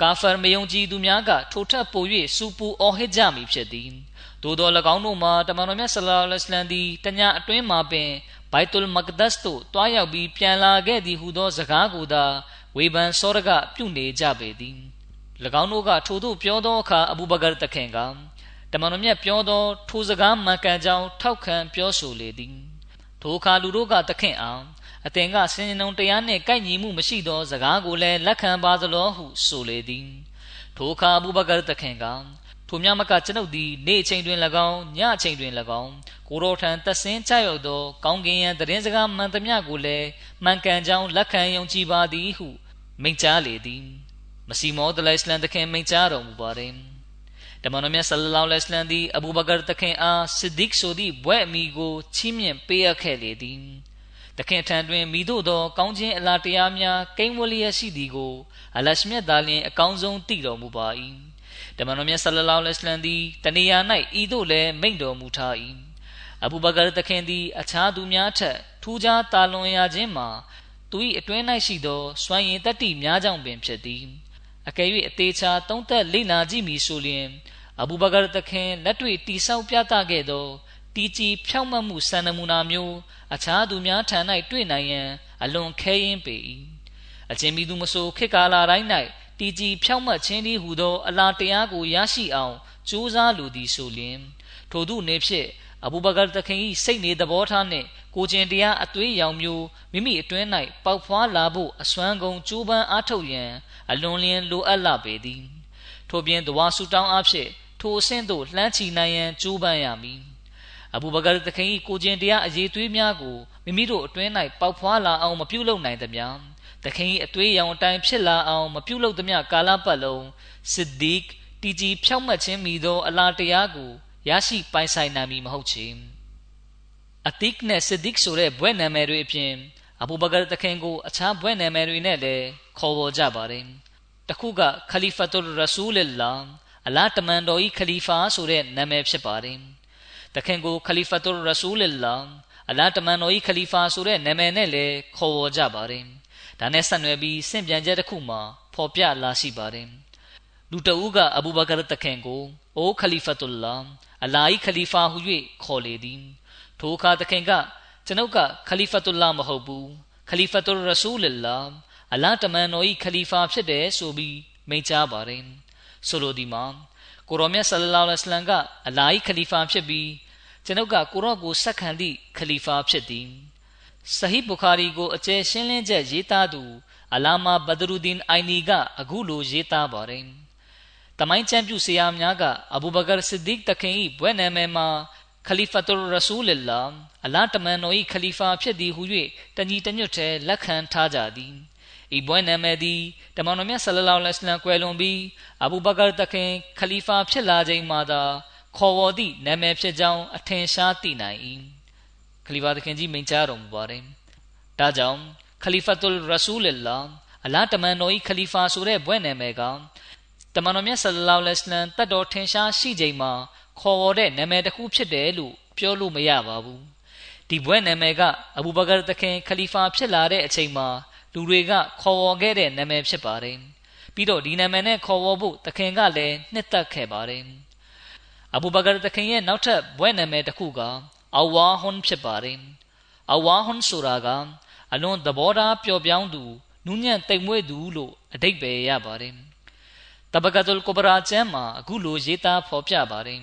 ကာဖာမယုံကြည်သူများကထိုထပ်ပို၍စူပူအော်ဟစ်ကြမည်ဖြစ်သည် သို့သော၎င်းတို့မှာတမန်တော်မြတ်ဆလလောလဟ်အလัยဟ်သည်တညအတွင်းမှာပင်ဘိုက်တုလ်မကဒတ်သို့တွားရောက်ပြီးပြန်လာခဲ့သည်ဟုသောစကားကိုသာဝေဘန်စောရကပြုနေကြပေသည်၎င်းတို့ကထိုသို့ပြောသောအခါအဘူဘကာတခင်ကတမန်တော်မြတ်ပြောသောထိုစကားမှန်ကန်ကြောင်းထောက်ခံပြောဆိုလေသည်ထိုအခါလူတို့ကတခင်အောင်အသင်ကစင်ကြုံတရားနှင့်ကိုက်ညီမှုမရှိသောစကားကိုလည်းလက်ခံပါသလောဟုဆိုလေသည်ထိုအခါအဘူဘကာတခင်က ထိုမြမကကျွန်ုပ်သည်နေ့အချိန်တွင်၎င်းညအချိန်တွင်၎င်းကိုရောထံသက်ဆင်းကြရောက်သောကောင်းကင်ယံသတင်းစကားမှန်သမျှကိုလည်းမှန်ကန်ကြောင်းလက်ခံယုံကြည်ပါသည်ဟုမိန့်ကြားလေသည်မစီမောဒလိုင်စလန်တခင်မိန့်ကြားတော်မူပါတယ်တမန်တော်မြတ်ဆလလောလဟ်အလိုင်းသည်အဘူဘကာတခင်အားဆစ်ဒစ်ဆိုသည့်ဘွဲ့အမိကိုချီးမြှင့်ပေးအပ်ခဲ့လေသည်တခင်ထံတွင်မိတို့သောကောင်းခြင်းအလားတရားများကိန်းဝလျက်ရှိသည်ကိုအလရှမြတ်သားလျင်အကောင်းဆုံးသိတော်မူပါ၏ တမန်တော်မြတ်ဆလလောလဟ်အလိုင်းသည်တနေရာ၌ဤသို့လည်းမိန့်တော်မူထား၏အဘူဘကာတခင်သည်အခြားသူများထက်ထူးခြားတာလွန်ရခြင်းမှာသူ၏အတွင်း၌ရှိသောစွမ်းရည်တတ္တိများကြောင့်ပင်ဖြစ်သည်အကယ်၍အသေးချာသုံးသက်လိမ့်နာကြည့်မည်ဆိုလျှင်အဘူဘကာတခင်လက်တွေ့တိဆောက်ပြသခဲ့သောတီကြီးဖြောင့်မတ်မှုစံနမူနာမျိုးအခြားသူများထံ၌တွေ့နိုင်ရန်အလွန်ခဲယဉ်းပေ၏အချင်းမီသူမဆိုခေတ်ကာလတိုင်း၌ တီကြီးဖြောင့်မတ်ခြင်းသည်ဟူသော အလားတရားကိုရရှိအောင်ကြိုးစားလိုသည်ဆိုလျှင် ထို့သူနေဖြင့်အဘူဘကာတခင်၏စိတ်နေသဘောထားနှင့်ကိုကျင်တရားအသွေးရောင်မျိုးမိမိအတွင်း၌ပေါက်ဖွားလာဖို့အစွမ်းကုန်ကြိုးပမ်းအားထုတ်ရန် အလွန်လျင်လိုအပ်လာပေသည်ထို့ပြင်တဝါဆူတောင်းအားဖြင့်ထိုအဆင့်သို့လှမ်းချီနိုင်ရန်ကြိုးပမ်းရမည်အဘူဘကာတခင်၏ကိုကျင်တရားအရေးသွေးများကိုမိမိတို့အတွင်း၌ပေါက်ဖွားလာအောင်မပြုလုပ်နိုင်သမျှ တခင်၏အသွေးရောင်အတိုင်းဖြစ်လာအောင်မပြုလုပ်သမျှကာလပတ်လုံးစစ်ဒီကတီဂျီဖြောက်မှတ်ခြင်းမိသော အလားတရားကိုရရှိပိုင်ဆိုင်နိုင်မည်မဟုတ်ချေအတိကနဲ့စစ်ဒီကဆိုတဲ့ဘွဲ့နာမည်တွေအပြင်အဘူဘကာတခင်ကိုအခြားဘွဲ့နာမည်တွေနဲ့လည်းခေါ်ဝေါ်ကြပါတယ်တခုကခလီဖတ်တုလ်ရဆူလလာအလာတမန်တော်ဤခလီဖာဆိုတဲ့နာမည်ဖြစ်ပါတယ်တခင်ကိုခလီဖတ်တုလ်ရဆူလလာအလာတမန်တော်ဤခလီဖာဆိုတဲ့နာမည်နဲ့လည်းခေါ်ဝေါ်ကြပါတယ် ဒါနဲ့ဆက်နွယ်ပြီးစင့်ပြန်ချက်တစ်ခုမှာဖော်ပြလာရှိပါတယ်လူတဦးကအဘူဘကာတခင်ကိုအိုခလီဖတ်တုလလာအလာဤခလီဖာဟု၍ခေါ်လေသည်ထိုအခါတခင်ကကျွန်ုပ်ကခလီဖတ်တုလလာမဟုတ်ဘူးခလီဖတ်တုလ်ရဆူလလာအလာတမန်တော်ဤခလီဖာဖြစ်တယ်ဆိုပြီးမိန့်ကြားပါတယ်ဆိုလိုဒီမှာကိုရောမြတ်ဆလလောလဟ်အလัยဟ်ကအလာဟီခလီဖာဖြစ်ပြီးကျွန်ုပ်ကကိုရော့ကိုဆက်ခံသည့်ခလီဖာဖြစ်သည် ဆဟီဘူခါရီကိုအကျယ်ရှင်းလင်းချက်ရေးသားသူ အလာမာဘဒရူဒင်အိုင်နီကအခုလိုရေးသားပါတယ်တမိုင်းချမ်းပြုဆရာများကအဘူဘကာဆစ်ဒီကတခင်၏ဘွဲ့နာမည်မှာခလီဖတ်တူရဆူလလာအလာတမန်တော်၏ခလီဖာဖြစ်သည်ဟု၍တညီတညွတ်ထဲလက်ခံထားကြသည်ဤဘွဲနာမည်သည်တမန်တော်မြတ်ဆလလောလဟ်အလัยဟိကွယ်လွန်ပြီးအဘူဘကာတခင်ခလီဖာဖြစ်လာချိန်မှာသာခေါ်ဝေါ်သည့်နာမည်ဖြစ်ကြောင်းအထင်ရှားသိနိုင်၏ ခလီဖာတခင်ကြီးမိန့်ကြားတော်မူပါတယ်ဒါကြောင့်ခလီဖတ်တုလ်ရဆူလလာအလားတမန်တော်၏ခလီဖာဆိုတဲ့ဘွဲ့နာမည်ကတမန်တော်မြတ်ဆလလောလဟ်အလัยဟ်တတ်တော်ထင်ရှားရှိချိန်မှာခေါ်ဝေါ်တဲ့နာမည်တစ်ခုဖြစ်တယ်လို့ပြောလို့မရပါဘူးဒီဘွဲ့နာမည်ကအဘူဘကာတခင်ခလီဖာဖြစ်လာတဲ့အချိန်မှာလူတွေကခေါ်ဝေါ်ခဲ့တဲ့နာမည်ဖြစ်ပါတယ်ပြီးတော့ဒီနာမည်နဲ့ခေါ်ဝေါ်ဖို့တခင်ကလည်းနှစ်သက်ခဲ့ပါတယ်အဘူဘကာတခင်ရဲ့နောက်ထပ်ဘွဲ့နာမည်တစ်ခုက အဝါဟွန်ဖြစ်ပါတယ်အဝါဟွန်ဆိုတာကအလွန်သဘောထားပျော်ပြောင်းသူနူးညံ့တိမ်မွေ့သူလို့အဓိပ္ပာယ်ရပါတယ်တဘကတုလ်ကိုဘရာကျမ်းမှာအခုလိုရေးသားဖော်ပြပါတယ်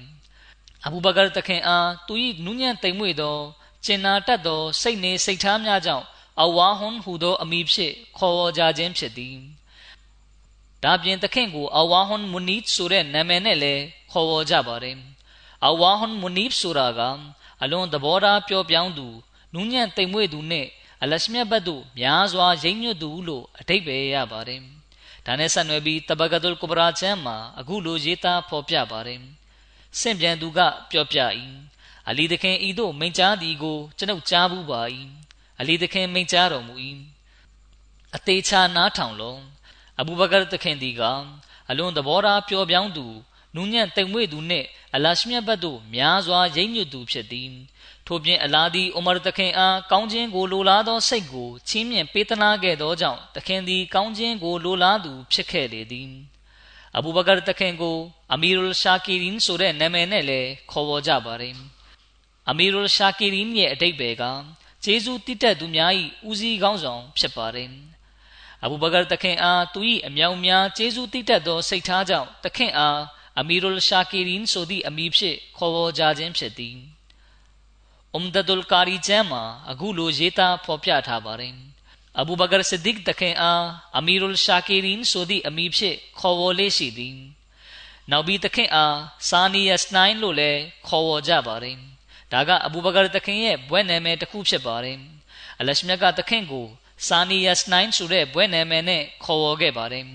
အဘူဘကာတခင်အားသူ၏နူးညံ့တိမ်မွေ့သောကျင်နာတတ်သောစိတ်နေစိတ်ထားများကြောင့်အဝါဟွန်ဟူသောအမည်ဖြင့်ခေါ်ဝေါ်ကြခြင်းဖြစ်သည်ဒါပြင်သခင်ကိုအဝါဟွန်မူနီတ်ဆိုတဲ့နာမည်နဲ့လည်းခေါ်ဝေါ်ကြပါတယ်အဝါဟွန်မူနီတ်ဆိုတာက အလွန်သဘောထားပျော်ပြောင်းသူနူးညံ့တိမ်မွေ့သူနဲ့အလရှမြတ်ဘတ်တို့များစွာရိမ့်ညွတ်သူလို့အတိတ်ပဲရပါတယ်ဒါနဲ့ဆက်နွယ်ပြီးတဘဂဒုလ်ကုဘရာချမ်းမှာအခုလိုရေးသားဖော်ပြပါတယ်ဆင့်ပြန်သူကပြောပြ၏အလီသခင်ဤသို့မိန့်ကြားသည်ကိုကျွန်ုပ်ကြားဘူးပါ၏အလီသခင်မိန့်ကြားတော်မူ၏အသေးချာနားထောင်လုံးအဘူဘကာသခင်ဒီကအလွန်သဘောထားပျော်ပြောင်းသူနူးညံ့တိမ်မွေ့သူနှင့် အလရှမြတ်ဘတ်တို့များစွာရိမ့်ညွတ်သူဖြစ်သည်ထို့ပြင်အလာဒီအိုမာသခင်အားကောင်းခြင်းကိုလိုလားသောစိတ်ကိုချီးမြှင့်ပေးသနာခဲ့သောကြောင့်သခင်သည်ကောင်းခြင်းကိုလိုလားသူဖြစ်ခဲ့လေသည်အဘူဘကာသခင်ကိုအမီရူလ်ရှာကီရင်ဆိုတဲ့နာမည်နဲ့လည်းခေါ်ဝေါ်ကြပါတယ်အမီရူလ်ရှာကီရင်ရဲ့အတိတ်ပဲကဂျေဇူးတည်တတ်သူများ၏ဦးစီးခေါင်းဆောင်ဖြစ်ပါတယ်အဘူဘကာသခင်အားသူ၏အမြောင်များဂျေဇူးတည်တတ်သောစိတ်ထားကြောင့်သခင်အား အမီရူလ်ရှာကီရင်ဆိုသည့်အမည်ဖြင့်ခေါ်ဝေါ်ကြခြင်းဖြစ်သည်အမ်ဒဒုလ်ကာရီကျမ်းမှာအခုလိုရေးသားဖော်ပြထားပါတယ်အဘူဘကာဆစ်ဒစ်တခင်အားအမီရူလ်ရှာကီရင်ဆိုသည့်အမည်ဖြင့်ခေါ်ဝေါ်လေးရှိသည်နောက်ပြီးတခင်အားဆာနီယစနိုင်းလို့လည်းခေါ်ဝေါ်ကြပါတယ်ဒါကအဘူဘကာတခင်ရဲ့ဘွဲ့နာမည်တစ်ခုဖြစ်ပါတယ်အလရှမြတ်ကတခင်ကိုဆာနီယစနိုင်းဆိုတဲ့ဘွဲ့နာမည်နဲ့ခေါ်ဝေါ်ခဲ့ပါတယ်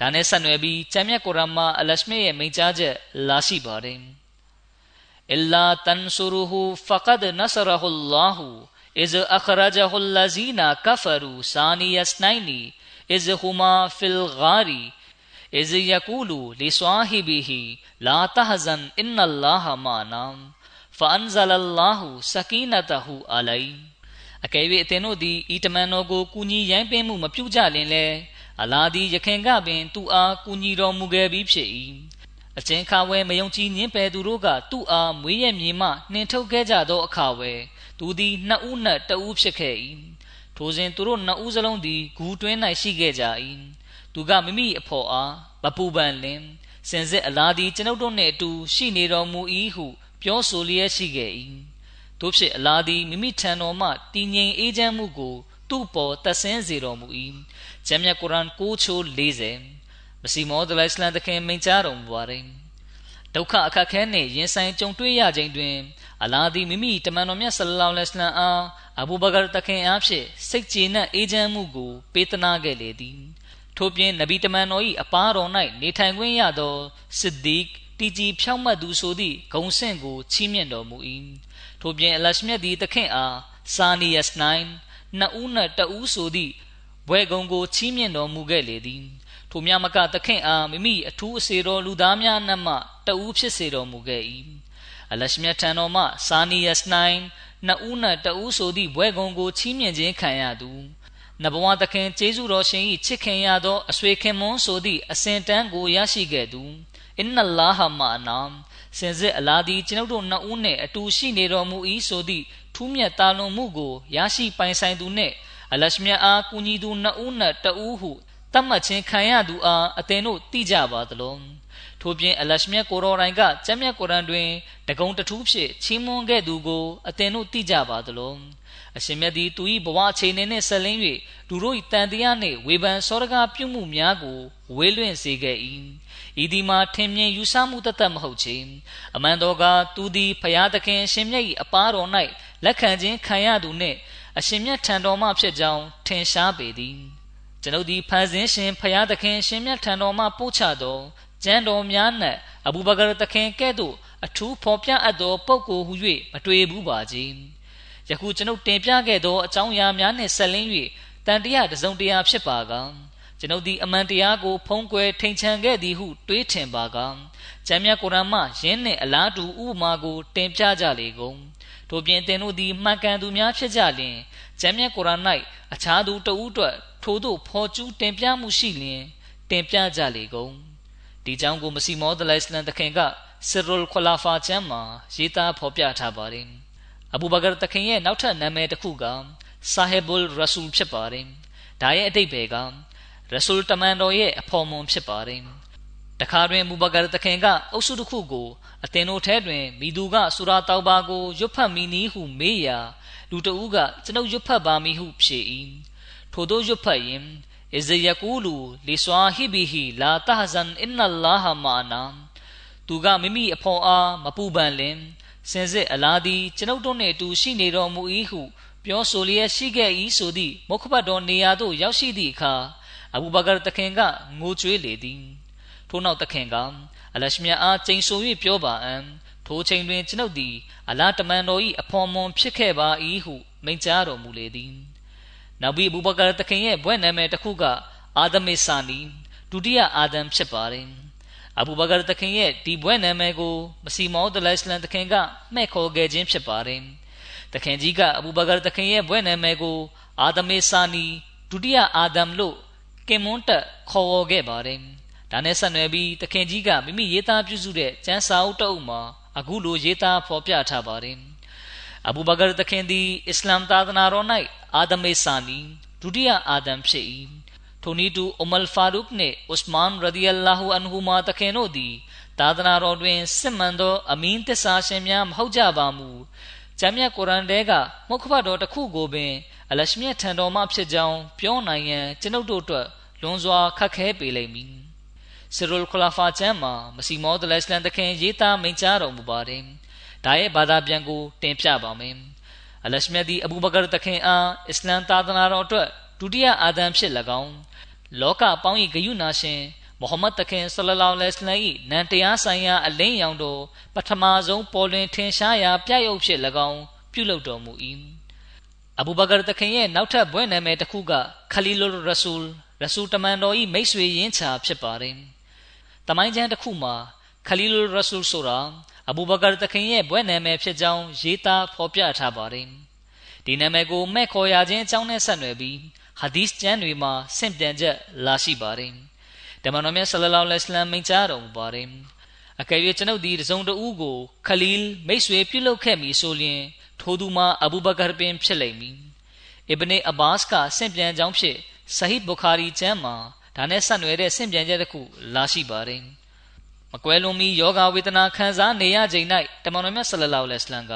ဒါနဲ့ဆက်နွယ်ပြီးကျမ်းမြတ်ကုရ်အာန်မှာအလရှမြတ်ရဲ့မိန့်ကြားချက်လာရှိပါတယ်အလာတန်ဆူရူဟူဖကဒ်နဆရဟူလာဟူ إذ أخرجه الذين كفروا ثاني اثنين إذ هما في الغار إذ يقول لصاحبه لا تحزن إن الله معنا فأنزل الله سكينته عليه အကယ်၍အသင်တို့သည်ဤတမန်တော်ကိုကူညီရိုင်းပင်းမှုမပြုကြလင်လဲ အလာသည်ယခင်ကပင် သူ့အားကူညီတော်မူခဲ့ပြီးဖြစ်၏အချင်းခါဝဲမယုံကြည်ညင်းပယ်သူတို့ကသူ့အားမွေးရမြေမှနှင်ထုတ်ခဲ့ကြသောအခါဝဲသူသည်နှစ်ဦးနှင့်တဦးဖြစ်ခဲ့၏ထိုစဉ်သူတို့နှစ်ဦးစလုံးသည်ဂူတွင်း၌ရှိခဲ့ကြ၏သူကမိမိအဖော်အားမပူပန်လင်စင်စစ်အလားသည်ကျွန်ုပ်တို့နှင့်အတူရှိနေတော်မူ၏ဟုပြောဆိုလျက်ရှိခဲ့၏တို့ဖြစ်အလားသည်မိမိထံတော်မှတည်ငြိမ်အေးချမ်းမှုကို သူ့ပေါ်တဆင်းစေတော်မူ၏ ဂျမ်းမြတ်ကုရ်အာန်6ချိုး40မစီမောဒလိုင်စလန်တခင်မိန့်ကြားတော်မူပါတယ်ဒုက္ခအခက်ခဲနှင့်ရင်ဆိုင်ကြုံတွေ့ရခြင်းတွင်အလာဒီမိမိတမန်တော်မြတ်ဆလလောလဟ်အလัยဟ်အားအဘူဘကာတခင်အားဖြင့်စိတ်ကျေနပ်အေးချမ်းမှုကို ပေးသနာခဲ့လေသည်ထို့ပြင်နဗီတမန်တော်၏အပားတော်၌နေထိုင်ခွင့်ရသောစစ်ဒီကတီဂျီဖြောင့်မတ်သူဆိုသည့်ဂုံဆင့်ကိုချီးမြှင့်တော်မူ၏ထို့ပြင်အလရှမြတ်သည်တခင်အားစာနီယက်9နှစ်ဦးနှင့်တဦးဆိုသည့် ဘွဲကုံကိုချီးမြှင့်တော်မူခဲ့လေသည်ထိုမြမကသခင်အားမိမိအထူးအစေတော်လူသားများနှမှတဦးဖြစ်စေတော်မူခဲ့၏အလရှမြတ်ထံတော်မှစာနီယက်9နှစ်ဦးနှင့်တဦးဆိုသည့်ဘွဲကုံကိုချီးမြှင့်ခြင်းခံရသူနဘဝသခင်ကျေးဇူးတော်ရှင်၏ချစ်ခင်ရသောအဆွေခင်မွန်းဆိုသည့်အစဉ်တန်းကိုရရှိခဲ့သူအင်နလာဟာမာနာစင်စစ်အလာဒီကျွန်ုပ်တို့နှစ်ဦးနှင့်အတူရှိနေတော်မူ၏ဆိုသည့်ထူးမြတ်တာလွန်မှုကိုရရှိပိုင်ဆိုင်သူနှင့် အလရှမြတ်အားကူညီသူနှစ်ဦးနှင့်တဦးဟုတတ်မှတ်ခြင်းခံရသူအားအသင်တို့သိကြပါသလုံးထို့ပြင်အလရှမြတ်ကိုရောတိုင်းကကျမ်းမြတ်ကုရ်အန်တွင်တကုံတထူးဖြင့်ချီးမွမ်းခဲ့သူကိုအသင်တို့သိကြပါသလုံးအရှင်မြတ်သည်သူ၏ဘဝအခြေအနေနှင့်ဆက်လင်း၍လူတို့၏တန်တရားနှင့်ဝေဖန်စောရကားပြုမှုများကိုဝေးလွင့်စေခဲ့၏ဤဒီမှာထင်မြင်ယူဆမှုတသက်မဟုတ်ချေအမှန်တော်ကသူသည်ဖျားသခင်ရှင်မြတ်၏အပားတော်၌လက်ခံခြင်းခံရသူနှင့် အရှင်မြတ်ထံတော်မှဖြစ်ကြောင်းထင်ရှားပေသည်ကျွန်ုပ်သည်ဖန်ဆင်းရှင်ဖျားသခင်ရှင်မြတ်ထံတော်မှပို့ချသောကျမ်းတော်များနှင့်အဘူဘကာသခင်ကဲ့သို့အထူးဖော်ပြအပ်သောပုဂ္ဂိုလ်ဟု၍မတွေ့ဘူးပါကြီးယခုကျွန်ုပ်တင်ပြခဲ့သောအကြောင်းအရာများနှင့်ဆက်လင်း၍တန်တရားတစုံတရာဖြစ်ပါကကျွန်ုပ်သည်အမှန်တရားကိုဖုံးကွယ်ထိန်ချန်ခဲ့သည်ဟုတွေးထင်ပါကကျမ်းမြတ်ကုရ်အာန်မှယင်းနှင့်အလားတူဥပမာကိုတင်ပြကြလေကုန် ထို့ပြင်သင်တို့သည်မှန်ကန်သူများဖြစ်ကြလျင်ကျမ်းမြတ်ကုရ်အာန်၌အခြားသူတဦးအတွက်ထို့သို့ဖော်ကျူးတင်ပြမှုရှိလျင်တင်ပြကြလေကုန်ဒီကြောင့်ကိုမစီမောဒလိုင်စလန်တခင်ကဆစ်ရုလ်ခလာဖာချမ်းမှာရေးသားဖော်ပြထားပါတယ်အဘူဘကာတခင်ရဲ့နောက်ထပ်နာမည်တစ်ခုကဆာဟေဘူလ်ရဆူလ်ဖြစ်ပါတယ်ဒါရဲ့အတိတ်ပဲကရဆူလ်တမန်တော်ရဲ့အဖော်မွန်ဖြစ်ပါတယ် တခါတွင်မူဘကာသခင်ကအုပ်စုတစ်ခုကိုအသင်တို့ထဲတွင်မိသူကဆူရာတောက်ပါကိုရွတ်ဖတ်မိနည်းဟုမေးရာလူတဦးကကျွန်ုပ်ရွတ်ဖတ်ပါမည်ဟုဖြေ၏ထို့သောရွတ်ဖတ်ရင်အဇယကူလူလီဆွာဟီဘီဟီလာတဟဇန်အင်နလာဟမာနာသူကမိမိအဖော်အားမပူပန်လင်စင်စစ်အလားသည်ကျွန်ုပ်တို့နှင့်အတူရှိနေတော်မူ၏ဟုပြောဆိုလျက်ရှိခဲ့၏ဆိုသည့်မုခဘတ်တော်နေရာသို့ရောက်ရှိသည့်အခါအဘူဘကာသခင်ကငိုကြွေးလေသည် ထို့နောက်တခင်ကအလရှမြအားကျိန်ဆို၍ပြောပါအံထိုချိန်တွင်ကျွန်ုပ်သည်အလားတမန်တော်၏အဖော်မွန်ဖြစ်ခဲ့ပါ၏ဟုမိန့်ကြားတော်မူလေသည်နောက်ပြီးအဘူဘကာတခင်ရဲ့ဘွဲ့နာမည်တစ်ခုကအာဒမေဆာနီဒုတိယအာဒမ်ဖြစ်ပါတယ်အဘူဘကာတခင်ရဲ့ဒီဘွဲ့နာမည်ကိုမစီမောဒလိုင်စလန်တခင်ကမှဲ့ခေါ်ခဲ့ခြင်းဖြစ်ပါတယ်တခင်ကြီးကအဘူဘကာတခင်ရဲ့ဘွဲ့နာမည်ကိုအာဒမေဆာနီဒုတိယအာဒမ်လို့ကင်မွန်းတက်ခေါ်ဝေါ်ခဲ့ပါတယ် ဒါနဲ့ဆက်နွယ်ပြီးတခင်ကြီးကမိမိရေးသားပြုစုတဲ့ကျမ်းစာအုပ်တအုပ်မှာအခုလိုရေးသားဖော်ပြထားပါတယ်အဘူဘကာတခင်သည်အစ္စလာမ်သာသနာတော်၌အာဒမေဆာနီဒုတိယအာဒမ်ဖြစ်၏ထိုနည်းတူအူမလ်ဖာရုခ်နှင့်ဥစမန်ရဒီအလာဟူအန်ဟူမာတခင်တို့သည်သာသနာတော်တွင်စစ်မှန်သောအမင်းသစ္စာရှင်များမဟုတ်ကြပါမူကျမ်းမြတ်ကုရ်အန်ထဲကမုခဖတ်တော်တစ်ခုကိုပင်အလရှမြတ်ထံတော်မှဖြစ်ကြောင်းပြောနိုင်ရန်ကျွန်ုပ်တို့အတွက်လွန်စွာခက်ခဲပေလိမ့်မည် ဆီရူလ်ခလာဖာကျမ်းမှာမစီမောဒလစ်လန်တခင်ရေးသားမိန့်ကြားတော်မူပါတယ်ဒါရဲ့ဘာသာပြန်ကိုတင်ပြပါမယ်အလရှမြတ်ဒီအဘူဘကာတခင်အားအစ္စလမ်သာသနာတော်အတွက်ဒုတိယအာဒမ်ဖြစ်၎င်းလောကပေါင်း၏ဂယုနာရှင်မိုဟမ္မဒ်တခင်ဆလလောလဟ်အလိုင်း၏နန်တရားဆိုင်ရာအလင်းရောင်တော်ပထမဆုံးပေါ်လွင်ထင်ရှားရာပြရုပ်ဖြစ်၎င်းပြုလုပ်တော်မူ၏အဘူဘကာတခင်ရဲ့နောက်ထပ်ဘွဲ့နာမည်တစ်ခုကခလီလုရဆူလ်ရဆူတမန်တော်၏မိတ်ဆွေရင်းချာဖြစ်ပါတယ်။ တမိုင်းကျမ်းတစ်ခုမှာခလီလုရဆူလ်ဆိုတာအဘူဘကာတခင်ရဲ့ဘွဲ့နာမည်ဖြစ်ကြောင်းရေးသားဖော်ပြထားပါတယ်။ဒီနာမည်ကိုမဲ့ခေါ်ရခြင်းအကြောင်းနဲ့ဆက်နွယ်ပြီးဟာဒီစ်ကျမ်းတွေမှာဆင့်ပြန်ချက်လာရှိပါတယ်။ဓမ္မတော်မြတ်ဆလလောလဟ်အလัยဟ်မိန့်ကြားတော်မူပါတယ်။အကယ်၍ကျွန်ုပ်ဒီတစုံတဦးကိုခလီလ်မိတ်ဆွေပြုလုပ်ခဲ့မည်ဆိုလျှင်ထိုသူမှာအဘူဘကာပင်ဖြစ်လိမ့်မည်။အစ်ဘနီအဘတ်ကဆင့်ပြန်ကြောင်းဖြင့်ဆဟီဘူခါရီကျမ်းမှာ ဒါနဲ့ဆက်နွယ်တဲ့ဆင့်ပြန်ချက်တစ်ခုလာရှိပါတယ်။မကွဲလွန်မီယောဂဝေဒနာခံစားနေရချိန်၌တမန်တော်မြတ်ဆလလောလဟ်အလัยဟ်က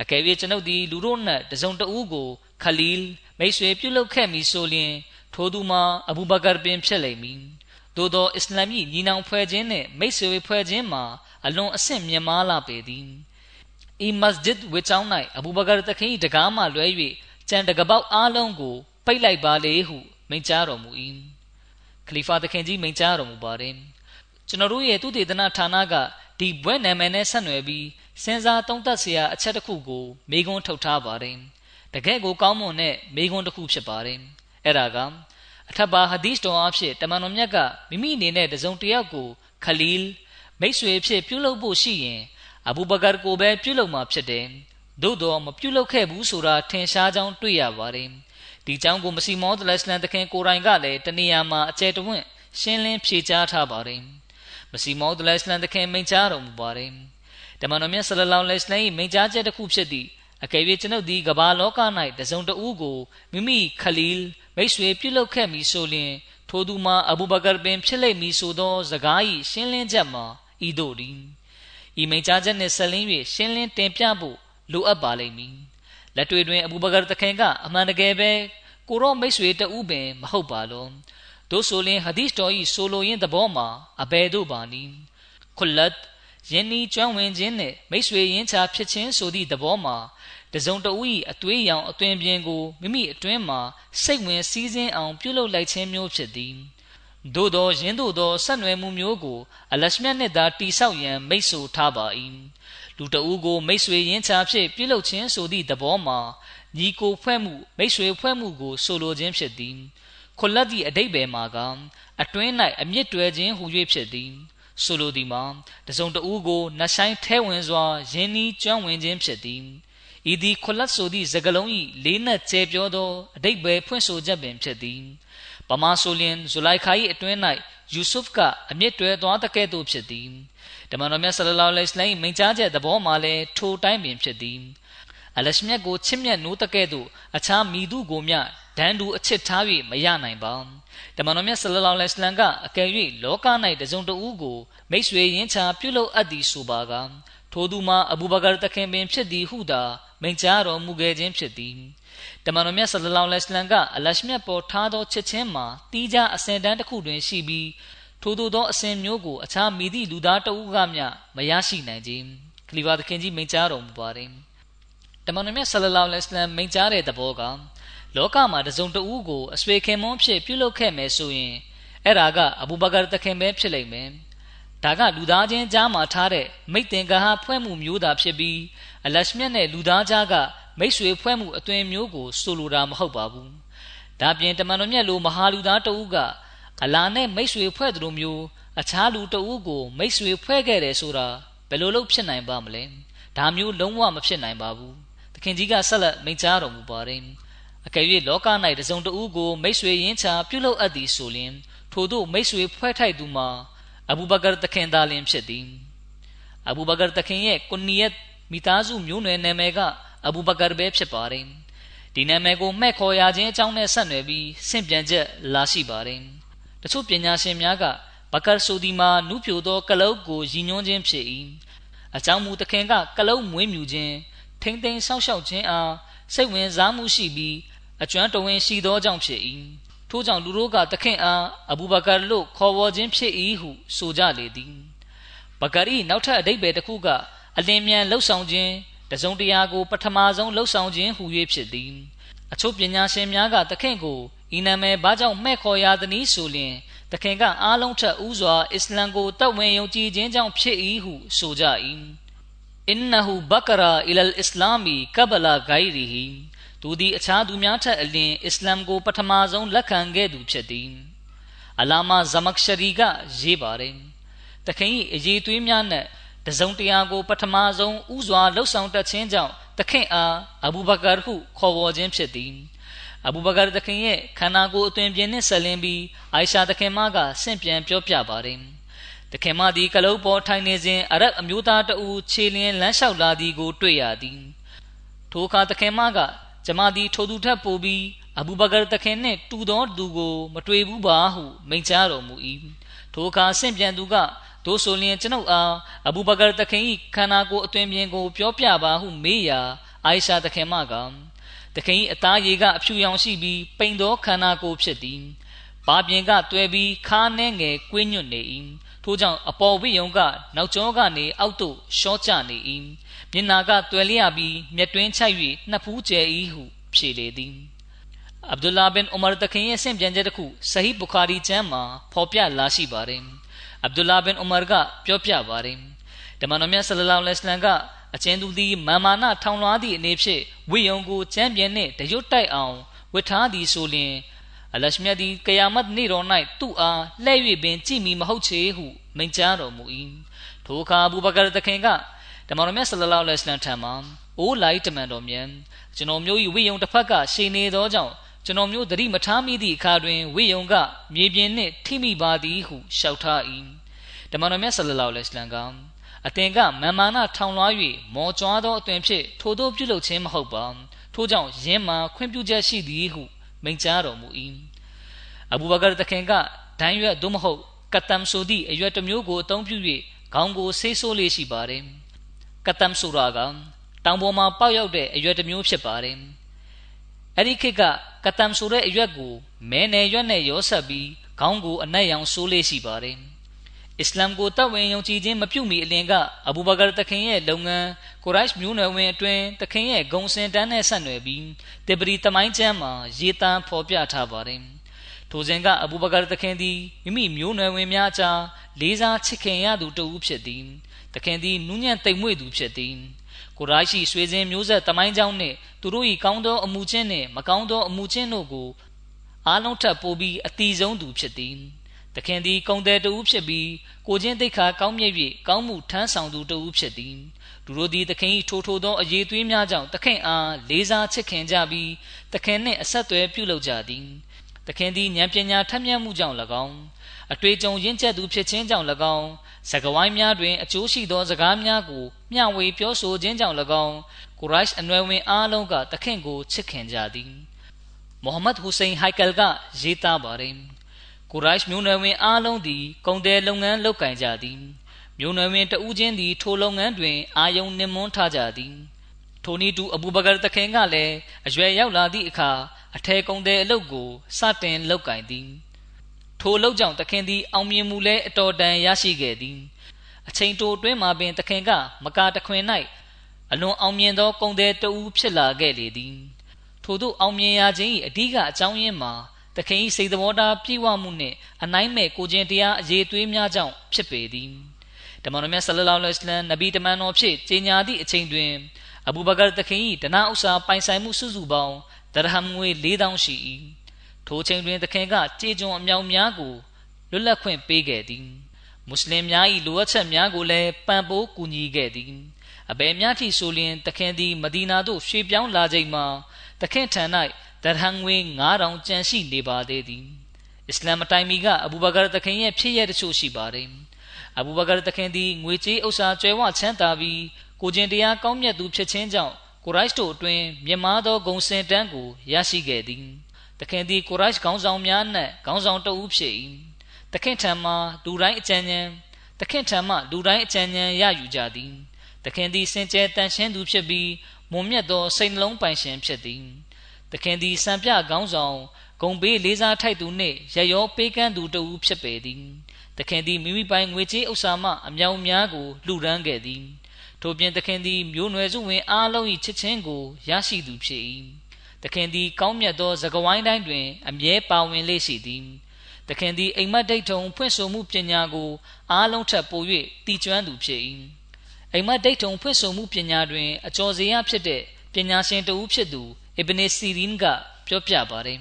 အကယ်၍ကျွန်ုပ်ဒီလူတို့နှင့်တစုံတဦးကိုခလီလ်မိတ်ဆွေပြုလုပ်ခဲ့မည်ဆိုလျှင်ထိုသူမှာအဘူဘကာပင်ဖြစ်လိမ့်မည်သို့သောအစ္စလာမ်၏ညီနောင်ဖွဲ့ခြင်းနှင့်မိတ်ဆွေဖွဲ့ခြင်းမှာအလွန်အဆင့်မြင့်မားလာပေသည်ဤမစဂျစ်ဝေချောင်း၌အဘူဘကာတခင်၏တကားမှလွဲ၍ကြံတကပေါက်အားလုံးကိုပိတ်လိုက်ပါလေဟုမိန့်ကြားတော်မူ၏ ခလီဖာသခင်ကြီးမိန့်ကြားတော်မူပါတယ်ကျွန်တော်တို့ရဲ့သူတေသနဌာနကဒီဘွဲ့နာမည်နဲ့ဆက်နွယ်ပြီးစဉ်းစားသုံးသပ်စရာအချက်တစ်ခုကိုမေကွန်းထုတ်ထားပါတယ်တကယ့်ကိုကောင်းမွန်တဲ့မေကွန်းတစ်ခုဖြစ်ပါတယ်အဲ့ဒါကအထက်ပါဟဒီစ်တော်အဖြစ်တမန်တော်မြတ်ကမိမိအနေနဲ့တစုံတယောက်ကိုခလီလ်မိတ်ဆွေဖြစ်ပြုလုပ်ဖို့ရှိရင်အဘူဘကာကိုပဲပြုလုပ်မှာဖြစ်တယ်သို့တော်မပြုလုပ်ခဲ့ဘူးဆိုတာထင်ရှားကြောင်းတွေ့ရပါတယ် ဒီကြောင်းကိုမစီမောဒလစ်လန်တခင်ကိုရိုင်ကလည်းတနေရာမှာအကျယ်တဝင့်ရှင်းလင်းဖြေကြားထားပါတယ်မစီမောဒလစ်လန်တခင်မိန့်ကြားတော်မူပါတယ်တမန်တော်မြတ်ဆလလောလဟ်အလိုင်းမိန့်ကြားချက်တစ်ခုဖြစ်သည့်အကယ်၍ကျွန်ုပ်သည်ကဘာလောက၌တစုံတဦးကိုမိမိခလီလ်မိတ်ဆွေပြုလုပ်ခဲ့မည်ဆိုလျှင်ထိုသူမှာအဘူဘကာပင်ဖြစ်လိမ့်မည်ဆိုသောစကား၏ရှင်းလင်းချက်မှာဤသို့သည်ဤမိန့်ကြားချက်နှင့်ဆက်လင်း၍ရှင်းလင်းတင်ပြဖို့လိုအပ်ပါလိမ့်မည် လက်တွေ့တွင် အဘူဘကာတခင်ကအမှန်တကယ်ပဲကိုရောမိတ်ဆွေတဦးပင် မဟုတ်ပါလောတို့ဆိုလျှင်ဟာဒီစ်တော်၏ဆိုလိုရင်းသဘောမှာအဘယ်သို့ပါနည်းခွလတ်ယင်းဤကျွမ်းဝင်ခြင်းနှင့်မိတ်ဆွေရင်းချဖြစ်ခြင်းဆိုသည့်သဘောမှာတစုံတဦး၏အသွေးရောင်အသွင်ပြင်ကိုမိမိအတွင်းမှစိတ်ဝင်စည်းစင်းအောင်ပြုလုပ်လိုက်ခြင်းမျိုးဖြစ်သည်သို့သောယင်းသို့သောဆက်နွယ်မှုမျိုးကိုအလရှမြတ်နှင့်သာတိဆောက်ရန်မိတ်ဆိုထားပါ၏ လူတဦးကိုမိတ်ဆွေရင်းချဖြင့်ပြုလုပ်ခြင်းဆိုသည့်သဘောမှာညီကိုဖွဲ့မှုမိတ်ဆွေဖွဲ့မှုကိုဆိုလိုခြင်းဖြစ်သည်ခွလက်သည့်အတိတ်ဘယ်မှာကအတွင်း၌အမြင့်တွယ်ခြင်းဟူ၍ဖြစ်သည်ဆိုလိုသည်မှာတစုံတဦးကိုနှဆိုင်ထဲဝင်စွာယင်းဤကျွမ်းဝင်ခြင်းဖြစ်သည်ဤသည်ခွလက်ဆိုသည့်စကလုံး၏လေးနက်ကျဲပြောသောအတိတ်ပဲဖွင့်ဆိုချက်ပင်ဖြစ်သည် ပမာဆိုလျင်ဇူလိုက်ခါ၏အတွင်း၌ယူဆုဖ်ကအမြင့်တွယ်သွားတဲ့ကဲ့သို့ဖြစ်သည်တမန်တော်မြတ်ဆလလောလဟ်အလိုင်းမိန့်ကြားချက်သဘောမှာလည်းထိုတိုင်းပင်ဖြစ်သည်အလရှမြတ်ကိုချစ်မြတ်နိုးတဲ့ကဲ့သို့အခြားမိသူကိုမျှဒန်းတူအချစ်ထား၍မရနိုင်ပါတမန်တော်မြတ်ဆလလောလဟ်အလိုင်းကအကယ်၍လောက၌တစုံတဦးကိုမိတ်ဆွေရင်းချပြုလုပ်အပ်သည်ဆိုပါကထိုသူမှာအဘူဘကာတခင်ပင်ဖြစ်သည်ဟုသာမိန့်ကြားတော်မူခဲ့ခြင်းဖြစ်သည် တမန်တော်မြတ်ဆလလောလဟ်အလိုင်းကအလရှမြတ်ပေါ်ထားသောချစ်ချင်းမှာတီးခြားအစဉ်တန်းတစ်ခုတွင်ရှိပြီးထို့သောအစဉ်မျိုးကိုအခြားမိသည့်လူသားတဦးကမျှမရရှိနိုင်ခြင်းခလီဖာသခင်ကြီးမိန့်ကြားတော်မူပါတယ်တမန်တော်မြတ်ဆလလောလဟ်အလိုင်းမိန့်ကြားတဲ့သဘောကလောကမှာတစုံတဦးကိုအဆွေခင်မွန်းဖြစ်ပြုလုပ်ခဲ့မယ်ဆိုရင်အဲ့ဒါကအဘူဘကာတခင်ပဲဖြစ်လိမ့်မယ်ဒါကလူသားချင်းကြားမှာထားတဲ့မိတ်တင်ကဟာဖွဲ့မှုမျိုးသာဖြစ်ပြီးအလရှမြတ်နဲ့လူသားကြားက မိတ်ဆွေဖွဲ့မှုအသွင်မျိုးကိုဆိုလိုတာမဟုတ်ပါဘူး။ဒါပြင်တမန်တော်မြတ်လိုမဟာလူသားတဦးကအလာနဲ့မိတ်ဆွေဖွဲ့သူလိုမျိုးအခြားလူတဦးကိုမိတ်ဆွေဖွဲ့ခဲ့တယ်ဆိုတာဘယ်လိုလုပ်ဖြစ်နိုင်ပါမလဲ။ဒါမျိုးလုံးဝမဖြစ်နိုင်ပါဘူး။သခင်ကြီးကဆက်လက်မိန့်ကြားတော်မူပါတယ်။အကယ်၍လောက၌တစုံတဦးကိုမိတ်ဆွေရင်းချပြုလုပ်အပ်သည်ဆိုလျှင်ထို့သောမိတ်ဆွေဖွဲ့ထိုက်သူမှာအဘူဘကာတခင်သားလင်ဖြစ်သည်အဘူဘကာတခင်ရဲ့ကွန်နီယတ်မိသားစုမျိုးနွယ်နာမည်က အဘူဘကာပဲဖြစ်ပါတယ်ဒီနာမည်ကိုမှဲ့ခေါ်ရခြင်းအကြောင်းနဲ့ဆက်နွယ်ပြီးဆင့်ပြန်ချက်လာရှိပါတယ်တချို့ပညာရှင်များကဘကာဆိုဒီမှာနုပြိုသောကလုတ်ကိုရည်ညွှန်းခြင်းဖြစ်၏အကြောင်းမူတခင်ကကလုတ်မွေးမြူခြင်းထိမ့်သိမ်းဆောက်ရှောက်ခြင်းအားစိတ်ဝင်စားမှုရှိပြီးအကျွမ်းတဝင်းရှိသောကြောင့်ဖြစ်၏ထို့ကြောင့်လူတို့ကသခင်အားအဘူဘကာလို့ခေါ်ဝေါ်ခြင်းဖြစ်၏ဟုဆိုကြလေသည်ဘကာရီနောက်ထပ်အဓိပ္ပာယ်တစ်ခုကအလင်းမြန်လှုပ်ဆောင်ခြင်း တစုံတရာကိုပထမဆုံးလှုပ်ဆောင်ခြင်းဟူ၍ဖြစ်သည်အချို့ပညာရှင်များကသခင်ကိုဤနာမည်ဘာကြောင့်မှဲ့ခေါ်ရသနည်းဆိုလျှင်သခင်ကအားလုံးထက်ဦးစွာအစ္စလမ်ကိုတတ်ဝင်ယုံကြည်ခြင်းကြောင့်ဖြစ်၏ဟုဆိုကြ၏အင်နဟူဘကရာအီလ်အစ္စလာမီကဘလာဂိုင်ရီဟီသူသည်အခြားသူများထက်အလင်းအစ္စလမ်ကိုပထမဆုံးလက်ခံခဲ့သူဖြစ်သည်အလာမာဇမက်ရှရီကရေးပါတယ်တခင်၏အရေးသွေးများနဲ့ တစုံတရာကို ပထမဆုံးဥစွာလှုပ်ဆောင်တတ်ခြင်းကြောင့်တခင်အားအဘူဘကာဟုခေါ်ဝေါ်ခြင်းဖြစ်သည်အဘူဘကာတခင်ရဲ့ခန္ဓာကိုယ်အသွင်ပြင်းနှင့်ဆက်လင်းပြီးအိုင်ရှာတခင်မကဆင့်ပြန်ပြောပြပါတယ်တခင်မသည်ကလုတ်ပေါ်ထိုင်နေစဉ်အရက်အမျိုးသားတဦးခြေလျင်လမ်းလျှောက်လာသည်ကိုတွေ့ရသည်ထိုအခါတခင်မကကျမသည်ထိုသူထက်ပိုပြီးအဘူဘကာတခင်နှင့်တူသောသူကို မတွေ့ဘူးပါဟုမိန့်ကြားတော်မူ၏ထိုအခါဆင့်ပြန်သူက သို့ဆိုလျင်ကျွန်ုပ်အားအဘူဘကာတခင်၏ခန္ဓာကိုယ်အသွင်ပြင်ကို ပြောပြပါဟုမေးရာအိုင်ရှာတခင်မကတခင်၏အသားရည်ကအဖြူရောင်ရှိပြီးပိန်သောခန္ဓာကိုယ်ဖြစ်သည်ဘာပြင်ကတွဲပြီးခါနှဲငယ်ကွင်းညွတ်နေ၏ထို့ကြောင့်အပေါ်ဝိယုံကနောက်ကျောကနေအောက်သို့ရှော့ကျနေ၏မျက်နာကတွယ်လျပြီးမျက်တွင်းချိုက်၍နှစ်ဖူးကျဲ၏ဟုဖြေလေသည်အဗ်ဒူလာဘင်ဥမာတခင်ရဲ့ဆင့်ပြန်ချက်တစ်ခုဆဟီဘူခါရီကျမ်းမှာဖော်ပြလာရှိပါတယ် အဗ်ဒူလာဘင်ဥမာကပြောပြပါတယ်တမန်တော်မြတ်ဆလလောလဟ်အလိုင်းကအကျဉ်သူသည်မာမာနထောင်လွှားသည့်အနေဖြင့်ဝိယုံကိုကျမ်းပြန်နှင့်တရွတ်တိုက်အောင်ဝတ်ထားသည်ဆိုလျှင်အလရှမြတ်သည်ကယာမတ်နေ့တော်၌သူ့အားလှဲ့၍ပင်ကြည်မီမဟုတ်ချေဟုမိန့်ကြားတော်မူ၏ထိုအခါအဘူဘကာတခင်ကတမန်တော်မြတ်ဆလလောလဟ်အလိုင်းထံမှအိုးလိုက်တမန်တော်မြတ်ကျွန်တော်မျိုး၏ဝိယုံတစ်ဖက်ကရှည်နေသောကြောင့် ကျွန်တော်မျိုးသတိမထားမိသည့်အခါတွင်ဝိယုံကမြေပြင်နှင့်ထိမိပါသည်ဟုလျှောက်ထား၏တမန်တော်မြတ်ဆလလောလဟ်အလိုင်းကအသင်ကမန်မာနထောင်လွှား၍မော်ကြွားသောအသွင်ဖြင့်ထိုတို့ပြုလုပ်ခြင်းမဟုတ်ပါထို့ကြောင့်ယင်းမှာခွင့်ပြုချက်ရှိသည်ဟုမိန့်ကြားတော်မူ၏အဘူဘကာတခင်ကဒိုင်းရွက်သို့မဟုတ်ကတမ်ဆိုသည့်အရွက်တစ်မျိုးကိုအသုံးပြု၍ခေါင်းကိုဆေးဆိုးလေးရှိပါတယ်ကတမ်ဆိုတာကတောင်ပေါ်မှာပေါက်ရောက်တဲ့အရွက်တစ်မျိုးဖြစ်ပါတယ် အဲ့ဒီခေတ်ကကတမ်ဆိုတဲ့အရွက်ကိုမဲနယ်ရွက်နဲ့ရောဆက်ပြီးခေါင်းကိုအနက်ရောင်ဆိုးလေးရှိပါတယ်အစ္စလာမ်ကိုတပ်ဝင်ယုံကြည်ခြင်းမပြုမီအလင်ကအဘူဘကာတခင်ရဲ့လုပ်ငန်းကိုရိုက်မျိုးနွယ်ဝင်အတွင်းတခင်ရဲ့ဂုံစင်တန်းနဲ့ဆက်နွယ်ပြီးတေပရီတမိုင်းကျမ်းမှာရေးသားဖော်ပြထားပါတယ်။ထိုစဉ်ကအဘူဘကာတခင်သည်မိမိမျိုးနွယ်ဝင်များကြားလေးစားချစ်ခင်ရသူတဦးဖြစ်သည်။တခင်သည်နူးညံ့တိမ်မွေ့သူဖြစ်သည်။ ကိုရိုက်ရှိဆွေစဉ်မျိုးဆက်တမိုင်းကြောင်းနှင့်သူတို့၏ကောင်းသောအမှုချင်းနှင့်မကောင်းသောအမှုချင်းတို့ကိုအားလုံးထပ်ပိုးပြီးအတီဆုံးသူဖြစ်သည်။သခင်သည်ကုံတယ်တူဖြစ်ပြီးကိုချင်းတိတ်ခါကောင်းမြတ်၍ကောင်းမှုထမ်းဆောင်သူတူဖြစ်သည်လူတို့သည်သခင်၏ထိုထိုသောအရေးသွေးများကြောင့်သခင်အားလေးစားချစ်ခင်ကြပြီးသခင်နှင့်အဆက်အသွယ်ပြုလုပ်ကြသည်သခင်သည်ဉာဏ်ပညာထက်မြက်မှုကြောင့်၎င်း အတွေ့အကြုံရင့်ကျက်သူဖြစ်ခြင်းကြောင့်၎င်းစကားဝိုင်းများတွင်အကျိုးရှိသောစကားများကိုမျှဝေပြောဆိုခြင်းကြောင့်၎င်းကိုရိုက်အနွယ်ဝင်အားလုံးကသခင်ကိုချစ်ခင်ကြသည်မိုဟမ္မဒ်ဟူစိန်ဟိုက်ကယ်ကရေးသားပါတယ်ကိုရိုက်မျိုးနွယ်ဝင်အားလုံးသည်ကုန်တယ်လုပ်ငန်းလုပ်ကင်ကြသည်မျိုးနွယ်ဝင်တဦးချင်းသည်ထိုလုပ်ငန်းတွင်အာယုံနှင်မွန်းထားကြသည်ထိုနည်းတူအဘူဘကာတခင်ကလည်းအရွယ်ရောက်လာသည့်အခါအထဲကုန်တဲ့အလုပ်ကိုစတင်လုပ်ကင်သည် ထိုအလုပ်ကြောင့်တခင်သည်အောင်မြင်မှုလဲအတော်တန်ရရှိခဲ့သည်အချိန်တိုအတွင်းမှာပင်တခင်က မကာတခွင်၌အလွန်အောင်မြင်သောကုန်တဲ့တဦးဖြစ်လာခဲ့လေသည်ထို့သို့အောင်မြင်ရခြင်း၏အဓိကအကြောင်းရင်းမှာသခင်၏စိတ်သဘောထားပြည့်ဝမှုနှင့်အနိုင်မဲ့ကိုခြင်းတရားအရေးသွေးများကြောင့်ဖြစ်ပေသည်တမန်တော်မြတ်ဆလလောလဟ်အလัยဟိနဗီတမန်တော်ဖြစ်ကြေညာသည့်အချိန်တွင်အဘူဘကာသခင်၏တနာဥစ္စာပိုင်ဆိုင်မှုစုစုပေါင်းဒရဟမ်ငွေ4000ရှိ၏ ထိုချိန်တွင်သခင်ကကြေကြုံအမြောင်များကိုလွတ်လပ်ခွင့်ပေးခဲ့သည်မွတ်စလင်များ၏လိုအပ်ချက်များကိုလည်းပံ့ပိုးကူညီခဲ့သည်အဘယ်များထိဆိုလျင်သခင်သည်မဒီနာသို့ရွှေ့ပြောင်းလာချိန်မှာသခင်ထံ၌ဒရဟန်ငွေ9000ကျန်ရှိနေပါသေးသည်အစ္စလာမ်အတိုင်းမီကအဘူဘကာတခင်ရဲ့ဖြစ်ရတချို့ရှိပါတယ်အဘူဘကာတခင်သည်ငွေကြေးဥစ္စာကျွဲဝချမ်းသာပြီးကိုကျင်တရားကောင်းမြတ်သူဖြစ်ခြင်းကြောင့်ကိုရိုက်တို့အတွင်းမြင်မာသောဂုံစင်တန်းကိုရရှိခဲ့သည် တခင်သည်ကိုရိုက်ခေါင်းဆောင်များနှင့်ခေါင်းဆောင်တဦးဖြစ်၏တခင်ထံမှလူတိုင်းအကြံဉာဏ်တခင်ထံမှလူတိုင်းအကြံဉာဏ်ရယူကြသည်တခင်သည်စင်ကြဲတန်ရှင်းသူဖြစ်ပြီးမွန်မြတ်သောစိတ်နှလုံးပိုင်ရှင်ဖြစ်သည်သခင်သည်စံပြခေါင်းဆောင်ဂုံဘေးလေးစားထိုက်သူနှင့်ရရောပေးကမ်းသူတဦးဖြစ်ပေသည်သခင်သည်မိမိပိုင်ငွေကြေးဥစ္စာမှအမြောင်များကိုလှူဒန်းခဲ့သည်ထို့ပြင်သခင်သည်မျိုးနွယ်စုဝင်အားလုံး၏ချစ်ချင်းကိုရရှိသူဖြစ်၏ သခင်သည်ကောင်းမြတ်သောသကဝိုင်းတိုင်းတွင် အမြဲပါဝင်လေရှိသည်သခင်သည်အိမ်မက်ဒိတ်ထုံဖွင့်ဆိုမှုပညာကိုအားလုံးထက်ပို၍တည်ကျွမ်းသူဖြစ်၏အိမ်မက်ဒိတ်ထုံဖွင့်ဆိုမှုပညာတွင် အကျော်စရာဖြစ်တဲ့ပညာရှင်တဦးဖြစ်သူအစ်ဘနစီရင်ကပြောပြပါတယ်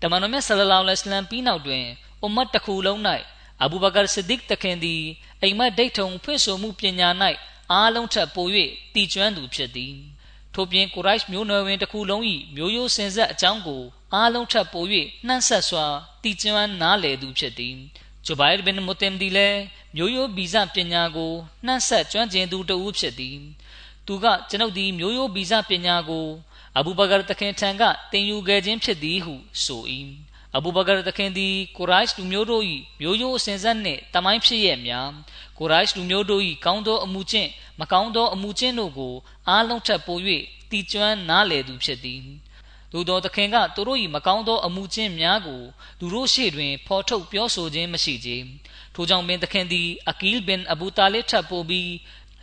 တမန်တော်မြတ်ဆလလောလဟ်အလัยဟ်ပြီးနောက်တွင်အွမ်မတ်တစ်ခုလုံး၌အဘူဘကာဆစ်ဒစ်တခင်သည်အိမ်မက်ဒိတ်ထုံဖွင့်ဆိုမှုပညာ၌အားလုံးထက်ပို၍တည်ကျွမ်းသူဖြစ်သည် ထို့ပြင်ကိုရိုက်မျိုးနွယ်ဝင်တစ်ခုလုံး၏မျိုးရိုးစင်ဆက်အကြောင်းကိုအားလုံးထက်ပို၍နှံ့ဆက်စွာတည်ကျွမ်းနားလည်သူဖြစ်သည်ဂျူဘိုင်ဘင်မူတင်ဒီလည်းမျိုးရိုးဗီဇပညာကိုနှံ့ဆက်ကျွမ်းကျင်သူတဦးဖြစ်သည်သူကကျွန်ုပ်သည်မျိုးရိုးဗီဇပညာကိုအဘူဘကာတခင်ထံကတင်ယူခဲ့ခြင်းဖြစ်သည်ဟုဆို၏အဘူဘကာတခင်သည်ကိုရိုက်လူမျိုးတို့၏မျိုးရိုးအစဉ်ဆက်နှင့်တမိုင်းဖြစ်ရများကိုရိုက်လူမျိုးတို့၏ကောင်းသောအမှုချင်းမကောင်းသောအမှုချင်းတို့ကို အားလုံးထက်ပို၍တည်ကျွမ်းနားလည်သူဖြစ်သည်သို့သောသခင်ကသူတို့၏မကောင်းသောအမှုချင်းများကိုသူတို့ရှေ့တွင်ဖော်ထုတ်ပြောဆိုခြင်းမရှိကြထိုကြောင့်ပင်သခင်သည်အကီလ်ဘင်အဘူတာလစ်ထပ်ပို့ပြီး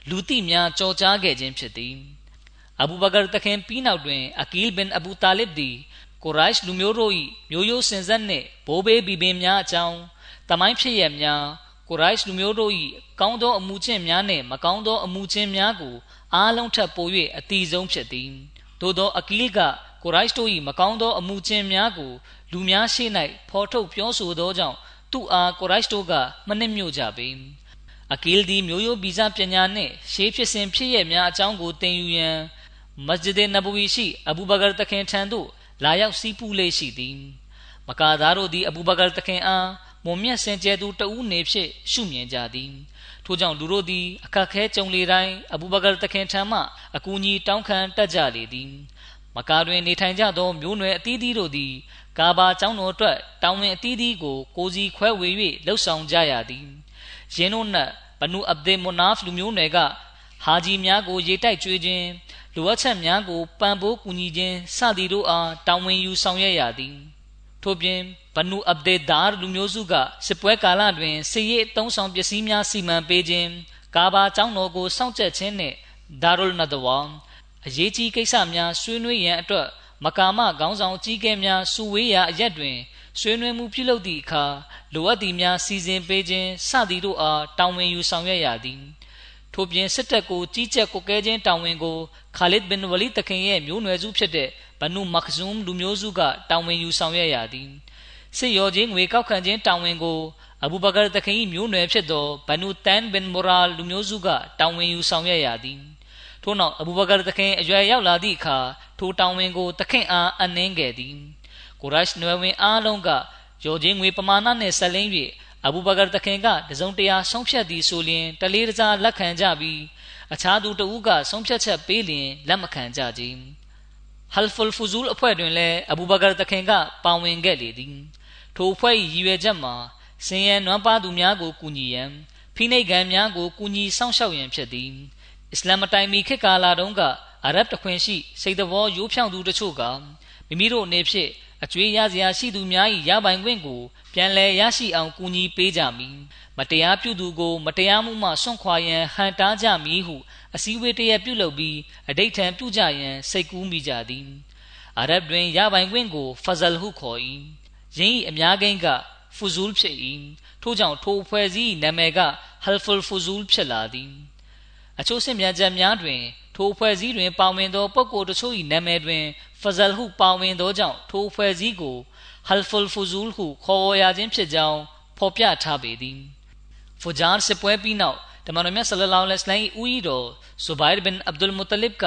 လူသိများကြော်ကြားခဲ့ခြင်းဖြစ်သည်အဘူဘကာတခင်ပြီးနောက်တွင်အကီလ်ဘင်အဘူတာလစ်သည်ကိုရိုက်လူမျိုးတို့၏မျိုးရိုးစင်ဆက်နှင့်ဘိုးဘေးဘီဘင်များအကြောင်းတမိုင်းဖြစ်ရများကိုရိုက်လူမျိုးတို့၏ကောင်းသောအမှုချင်းများနှင့်မကောင်းသောအမှုချင်းများကို အားလုံးထပ်ပို၍အတိဆုံးဖြစ်သည်သို့သောအကီလ်ကကိုရိုက်တို့၏မကောင်းသောအမှုချင်းများကိုလူများရှေ့၌ဖော်ထုတ်ပြောဆိုသောကြောင့်သူ့အားကိုရိုက်တို့ကမနစ်မြို့ကြပေအကီလ်သည်မျိုးရိုးဗီဇပညာနှင့်ရှေးဖြစ်စဉ်ဖြစ်ရများအကြောင်းကိုသင်ယူရန်မစဂျစ်နဘဝီရှိအဘူဘကာတခင်ထံသို့လာရောက်စီးပူးလေးရှိသည်မကာသားတို့သည်အဘူဘကာတခင်အားမွန်မြတ်စင်ကြဲသူတဦးနေဖြင့်ရှုမြင်ကြသည် ထို့ကြောင့်လူတို့သည်အခက်ခဲကြုံလေတိုင်းအဘူဘကာတခင်ထံမှအကူအညီတောင်းခံတတ်ကြလေသည်မကာတွင်နေထိုင်ကြသောမျိုးနွယ်အသီးသီးတို့သည်ကာဘာကျောင်းတော်အတွက်တောင်းဝင်အသီးသီးကိုကိုစီခွဲဝေ၍လှုပ်ဆောင်ကြရသည်ယင်းတို့နှင့်ဘနူအဗ်ဒေမွနာဖ်လူမျိုးနယ်ကဟာဂျီများကိုရေတိုက်ကြွေးခြင်းလိုအပ်ချက်များကိုပံ့ပိုးကူညီခြင်းစသည်တို့အားတာဝန်ယူဆောင်ရွက်ရသည် ထို့ပြင်ဘနူအဗ်ဒေဒါလူမျိုးစုကစစ်ပွဲကာလတွင်စစ်ရေးအုံဆောင်ပစ္စည်းများစီမံပေးခြင်းကာဘာကျောင်းတော်ကိုစောင့်ကြပ်ခြင်းနှင့်ဒါရုလ်နဒဝါအရေးကြီးကိစ္စများဆွေးနွေးရန်အတွက်မကာမခေါင်းဆောင်ကြီးကဲများစုဝေးရာအရက်တွင်ဆွေးနွေးမှုပြုလုပ်သည့်အခါလိုအပ်သည့်များစီစဉ်ပေးခြင်းစသည်တို့အားတာဝန်ယူဆောင်ရွက်ရသည်ထို့ပြင်စစ်တပ်ကိုကြီးကြပ်ကွပ်ကဲခြင်းတာဝန်ကိုခါလစ်ဘင်ဝလီတခင်ရဲ့မျိုးနွယ်စုဖြစ်တဲ့ ဘနုမခဇုမ်လူမျိုးစုကတာဝန်ယူဆောင်ရွက်ရသည်စစ်ရောချင်းငွေကောက်ခံခြင်းတာဝန်ကိုအဘူဘကာတခင်၏မျိုးနွယ်ဖြစ်သောဘနုတန်ဘင်မိုရာလူမျိုးစုကတာဝန်ယူဆောင်ရွက်ရသည်ထို့နောက်အဘူဘကာတခင်အရွယ်ရောက်လာသည့်အခါထိုတာဝန်ကိုတခင်အားအနှင်းခဲ့သည်ကိုရရှ်နွယ်ဝင်အားလုံးကရောချင်းငွေပမာဏနှင့်ဆက်လင်း၍အဘူဘကာတခင်ကတစုံတရာဆုံးဖြတ်သည်ဆိုလျှင်တလေးတစားလက်ခံကြပြီးအခြားသူတဦးကဆုံးဖြတ်ချက်ပေးလျင်လက်မခံကြကြ ဟယ်ဖူလ်ဖူဇူလ်အဖွဲ့တွင်လည်းအဘူဘကာတခင်ကပါဝင်ခဲ့လေသည်ထိုအဖွဲ့၏ရည်ရွယ်ချက်မှာစင်ရန်နွမ်းပါသူများကိုကူညီရန်ဖိနှိပ်ကံများကိုကူညီစောင့်ရှောက်ရန်ဖြစ်သည်အစ္စလာမ်တိုင်မီခေတ်ကာလတုန်းကအရဗ်တခွင်ရှိစိတ်တော်ရိုးဖြောင့်သူတို့ကမိမိတို့အနေဖြင့်အကျွေးရစရာရှိသူများ၏ရပိုင်ခွင့်ကိုပြန်လည်ရရှိအောင်ကူညီပေးကြမည်မတရားပြုသူကို မတရားမှုမှဆွန့်ခွာရန်ဟန်တားကြမည်ဟု အစည်းအဝေးတရက်ပြုလုပ်ပြီးအဋိဌံပြုကြရန်စိတ်ကူးမိကြသည်အာရဗ်တွင်ရပိုင်ခွင့်ကိုဖဇလ်ဟုခေါ်၏ယင်း၏အများကိန်းကဖူဇူလ်ဖြစ်၏ထို့ကြောင့်ထိုဖွဲ့စည်းနာမည်ကဟယ်ဖူလ်ဖူဇူလ်ဖြစ်လာသည်အချို့စစ်မြန်ချက်များတွင်ထိုဖွဲ့စည်းတွင်ပါဝင်သောပုဂ္ဂိုလ်တချို့၏နာမည်တွင်ဖဇလ်ဟုပါဝင်သောကြောင့်ထိုဖွဲ့စည်းကိုဟယ်ဖူလ်ဖူဇူလ်ဟုခေါ်ဝေါ်ရခြင်းဖြစ်ကြောင်းဖော်ပြထားပေသည်ဖူဂျာစစ်ပွဲပြီးနောက် တမန်တော်မြတ်ဆလလောလဟ်အလိုင်းဦးဤတော်ဇူဘိုင်ဘင်အဗ်ဒุลမုတလစ်က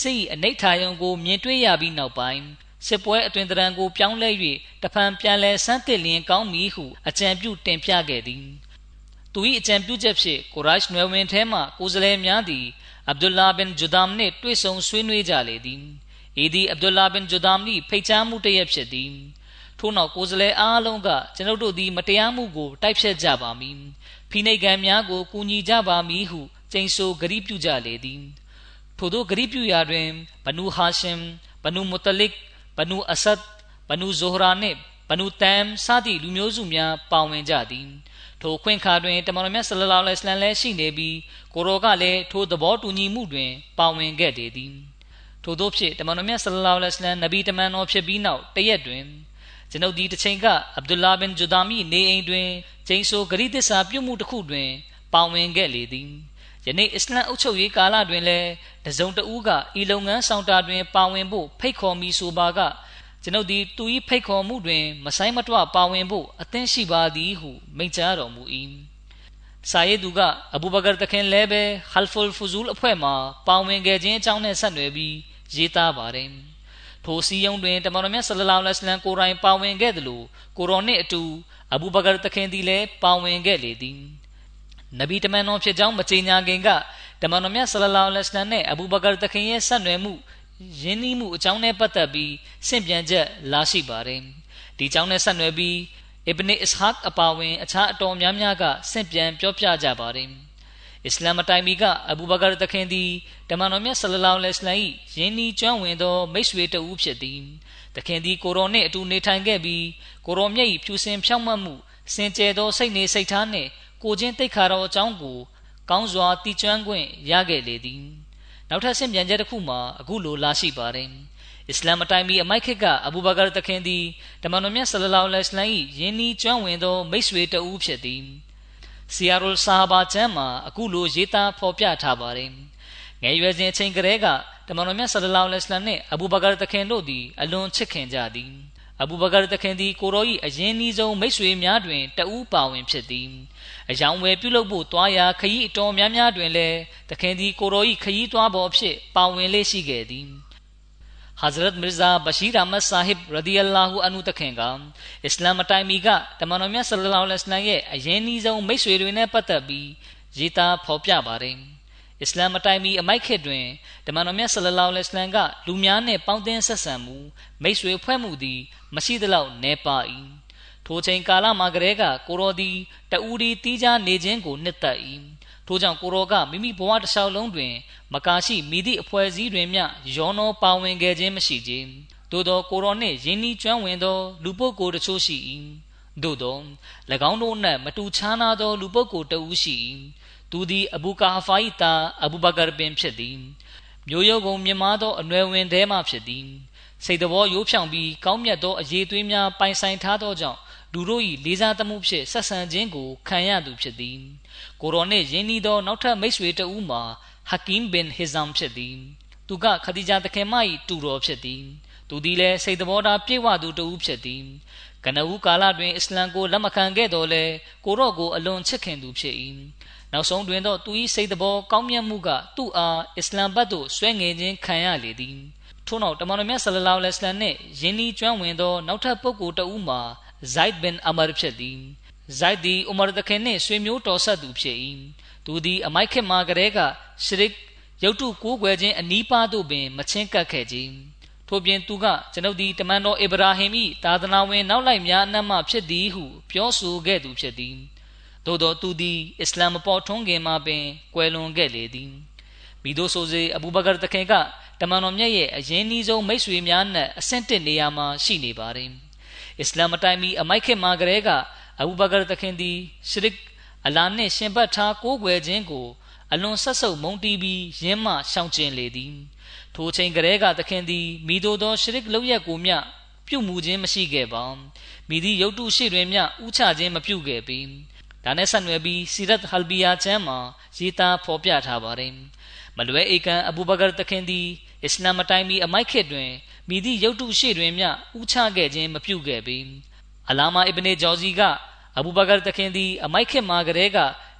စစ်အနိဋ္ဌာယုံကိုမြင်တွေ့ရပြီးနောက်ပိုင်းစစ်ပွဲအတွင်တရံကိုပြောင်းလဲ၍တဖန်ပြန်လဲဆန်းသစ်လျင်ကောင်းမည်ဟုအကြံပြုတင်ပြခဲ့သည်သူ၏အကြံပြုချက်ဖြင့်ကိုရိုက်နွယ်ဝင်ထဲမှကိုယ်စားလှယ်များသည်အဗ်ဒุลလာဘင်ဂျူဒမ်နှင့်တွေ့ဆုံဆွေးနွေးကြလေသည်ဤသည်အဗ်ဒุลလာဘင်ဂျူဒမ်၏ဖိတ်ကြားမှုတရက်ဖြစ်သည်ထို့နောက်ကိုယ်စားလှယ်အားလုံးကကျွန်ုပ်တို့သည်မတရားမှုကိုတိုက်ဖျက်ကြပါမည် ဖိနှိတ်ကံများကိုကူညီကြပါမည်ဟုကြိမ်ဆိုဂရီးပြုကြလေသည်ထို့သောဂရီးပြုရာတွင်ဘနူဟာရှင်ဘနူမုတလစ်ဘနူအဆတ်ဘနူဇိုဟရာနှင့်ဘနူတမ်စသည့်လူမျိုးစုများပါဝင်ကြသည်ထိုခွင့်ခါတွင်တမန်တော်မြတ်ဆလလောလဟ်အလမ်လည်းရှိနေပြီးကိုရောကလည်းထိုသဘောတူညီမှုတွင်ပါဝင်ခဲ့တည်သည်ထို့သောဖြင့်တမန်တော်မြတ်ဆလလောလဟ်အလမ်နဗီတမန်တော်ဖြစ်ပြီးနောက်တရက်တွင်ကျွန်ုပ်ဒီတစ်ချိန်ကအဗ္ဒူလာဘင်ဂျူဒါမီနေအိမ်တွင် ကျိန်ဆိုဂရိသစ္စာပြုမှုတစ်ခုတွင်ပါဝင်ခဲ့လေသည်ယနေ့အစ္စလမ်အုပ်ချုပ်ရေးကာလတွင်လည်းတစုံတဦးကဤလုပ်ငန်းဆောင်တာတွင်ပါဝင်ဖို့ဖိတ်ခေါ်မိဆိုပါကကျွန်ုပ်သည်သူ၏ဖိတ်ခေါ်မှုတွင်မဆိုင်မတွပါဝင်ဖို့အသင့်ရှိပါသည်ဟုမိန့်ကြားတော်မူ၏စာရေးသူကအဘူဘကာတခင်လည်းပဲဟယ်ဖူလ်ဖူဇူလ်အဖွဲ့မှပါဝင်ခဲ့ခြင်းအကြောင်းနဲ့ဆက်နွယ်ပြီးရေးသားပါတယ်ထိုစီယုံတွင်တမန်တော်မြတ်ဆလလောလဟ်အလัยဟ်ကိုရိုင်းပါဝင်ခဲ့သလိုကိုရောနှင့်အတူ အဘူဘကာတခင်သည်လည်းပါဝင်ခဲ့လေသည်နဗီတမန်တော်ဖြစ်ကြောင်းမကြေညာခင်ကတမန်တော်မြတ်ဆလလောလဟ်အလัยဟ်နဲ့အဘူဘကာတခင်ရဲ့ဆက်နွယ်မှုယင်းနှီးမှုအကြောင်းနဲ့ပတ်သက်ပြီးဆင့်ပြန်ချက်လာရှိပါတယ်ဒီအကြောင်းနဲ့ဆက်နွယ်ပြီးအစ်ဘနအစ်ဟက်အပါဝင်အခြားအတော်များများကဆင့်ပြန်ပြောပြကြပါတယ်အစ္စလာမ်တိုင်မီကအဘူဘကာတခင်သည်တမန်တော်မြတ်ဆလလောလဟ်အလိုင်းယင်းဤကျွမ်းဝင်သောမိတ်ဆွေတဦးဖြစ်သည် တခင်သည်ကိုရောနှင့်အတူနေထိုင်ခဲ့ပြီးကိုရောမြတ်၏ဖြူစင်ဖြောင့်မတ်မှုစင်ကြယ်သောစိတ်နေစိတ်ထားနှင့်ကိုချင်းတိတ်ခါတော်အကြောင်းကိုကောင်းစွာတည်ကျွမ်းခွင့်ရခဲ့လေသည်နောက်ထပ်ဆင့်ပြန်ချက်တစ်ခုမှာအခုလိုလာရှိပါတယ်အစ္စလာမ်အတိုင်းမီအမိုက်ခစ်ကအဘူဘကာတခင်သည်တမန်တော်မြတ်ဆလလောလဟ်အလိုင်းယင်းဤကျွမ်းဝင်သောမိတ်ဆွေတဦးဖြစ်သည်စီယာရုလ်ဆာဟာဘာကျမ်းမှာအခုလိုရေးသားဖော်ပြထားပါတယ် ငယ်ရွယ်စဉ်အချိန်ကတည်းကတမန်တော်မြတ်ဆလလောလဟ်အလိုင်းနှင့်အဘူဘကာတခင်တို့သည်အလွန်ချစ်ခင်ကြသည်အဘူဘကာတခင်သည်ကိုရော၏အရင်နီးဆုံးမိတ်ဆွေများတွင်တဦးပါဝင်ဖြစ်သည်အယောင်ဝယ်ပြုလုပ်ဖို့တွားရာခရီးအတော်များများတွင်လည်းတခင်သည်ကိုရော၏ခရီးတွားပေါ်ဖြစ်ပါဝင်လေးရှိခဲ့သည် हजरत मिर्जा बशीर अहमद साहिब रदी अल्लाह अनु တခင်ကအစ္စလာမ်အတိုင်းမီကတမန်တော်မြတ်ဆလလောလဟ်အလိုင်းရဲ့အရင်နီးဆုံးမိတ်ဆွေတွေနဲ့ပတ်သက်ပြီးရေးသားဖော်ပြပါတယ် အစ္စလာမ်အတိုင်းမီအမိုက်ခေတ်တွင်တမန်တော်မြတ်ဆလလောလဟ်အလိုင်းကလူများနှင့်ပေါင်းသင်းဆက်ဆံမှုမိတ်ဆွေဖွဲ့မှုသည် မရှိသလောက်နည်းပါ၏ထိုချိန်ကာလမှာကလေးကကိုရောသည်တူဒီတီးခြားနေခြင်းကိုနှစ်သက်၏ထို့ကြောင့်ကိုရောကမိမိဘဝတစ်လျှောက်လုံးတွင် မကာရှိမိသည့်အဖွဲ့အစည်းတွင်မျှရောနောပါဝင်ခဲ့ခြင်းမရှိခြင်းသို့သောကိုရောနှင့်ယင်းဤကျွမ်းဝင်သော လူပုဂ္ဂိုလ်တချို့ရှိ၏သို့သော၎င်းတို့နှင့်မတူခြားနာသော လူပုဂ္ဂိုလ်တဦးရှိ၏ သူသည်အဘူကာဖာ၏သားအဘူဘကာပင်ဖြစ်သည်မျိုးရုပ်ကုန်မြင်မာသောအနွယ်ဝင်သေးမှဖြစ်သည်စိတ်တော်ရိုးဖြောင်ပြီးကောင်းမြတ်သောအရေးသွေးများပိုင်ဆိုင်ထားသောကြောင့်လူတို့၏လေးစားသမှုဖြင့်ဆက်ဆံခြင်းကိုခံရသူဖြစ်သည်ကိုရောနှင့်ယင်းဤသောနောက်ထပ်မိတ်ဆွေတဦးမှာဟကင်ဘင်ဟီဇမ်ဖြစ်သည်သူကခဒီဂျာတခင်မ၏တူတော်ဖြစ်သည်သူသည်လည်းစိတ်တော်သားပြည့်ဝသူတဦးဖြစ်သည်ကနဦးကာလတွင်အစ္စလမ်ကိုလက်မခံခဲ့တော်လဲကိုရော့ကိုအလွန်ချစ်ခင်သူဖြစ်၏ နောက်ဆုံးတွင်တော့သူ၏စိတ်တော်ကောင်းမြတ်မှုကသူ့အားအစ္စလမ်ဘတ်သို့ဆွဲငင်ခြင်းခံရလေသည်ထို့နောက်တမန်တော်မြတ်ဆလလောလဟ်အလัยဟိဝါစလမ်နှင့်ယင်းဤကျွမ်းဝင်သောနောက်ထပ်ပုဂ္ဂိုလ်တဦးမှာဇိုက်ဘင်အမာဖြစ်သည်ဇိုက်သည်ဥမာတခင်နှင့်ဆွေမျိုးတော်ဆက်သူဖြစ်၏သူသည်အမိုက်ခေတ်မှာကလေးကရှရစ်ရုတ်တုကိုးကွယ်ခြင်းအနီးပါးသို့ပင်မချင်းကပ်ခဲ့ခြင်းထို့ပြင်သူကကျွန်ုပ်သည်တမန်တော်အေဗရာဟင်၏သာသနာဝင်နောက်လိုက်များအနက်မှဖြစ်သည်ဟုပြောဆိုခဲ့သူဖြစ်သည် သို့သောသူသည်အစ္စလာမ်ပေါ်ထွန်းခင်မှာပင်ကွယ်လွန်ခဲ့လေသည်မိတို့ဆိုစေအဘူဘကာတခင်ကတမန်တော်မြတ်ရဲ့အရင်နှီးဆုံးမိတ်ဆွေများနဲ့အဆင့်တစ်နေရာမှာရှိနေပါတယ်အစ္စလာမ်အတိုင်းမီအမိုက်ခေတ်မှာကလေးကအဘူဘကာတခင်သည်ရှရစ်အလာနှင့်ရှင်ဘတ်ထားကိုးကွယ်ခြင်းကိုအလွန်ဆက်ဆုပ်မုန်းတီးပြီးရင်းမှရှောင်ကျဉ်လေသည်ထိုချိန်ကလေးကသခင်သည်မိတို့သောရှရစ်လောက်ရက်ကိုမျှပြုမှုခြင်းမရှိခဲ့ပါမိသည်ရုတ်တုရှိတွင်မျှဥချခြင်းမပြုခဲ့ပေ ဒါနဲ့ဆက်နွယ်ပြီးစီရတ်ဟလ်ဘီယာချမ်းမှာရေးသားဖော်ပြထားပါတယ်မလွဲဧကန်အဘူဘကာသခင်သည်အစ္စလာမ်အတိုင်းမီအမိုက်ခေတ်တွင်မိသည့်ရုတ်တုရှိတွင်မျှဥချခဲ့ခြင်းမပြုခဲ့ပေအလာမာအစ်ဘနေဂျော်ဇီကအဘူဘကာသခင်သည်အမိုက်ခေတ်မှာကလေးက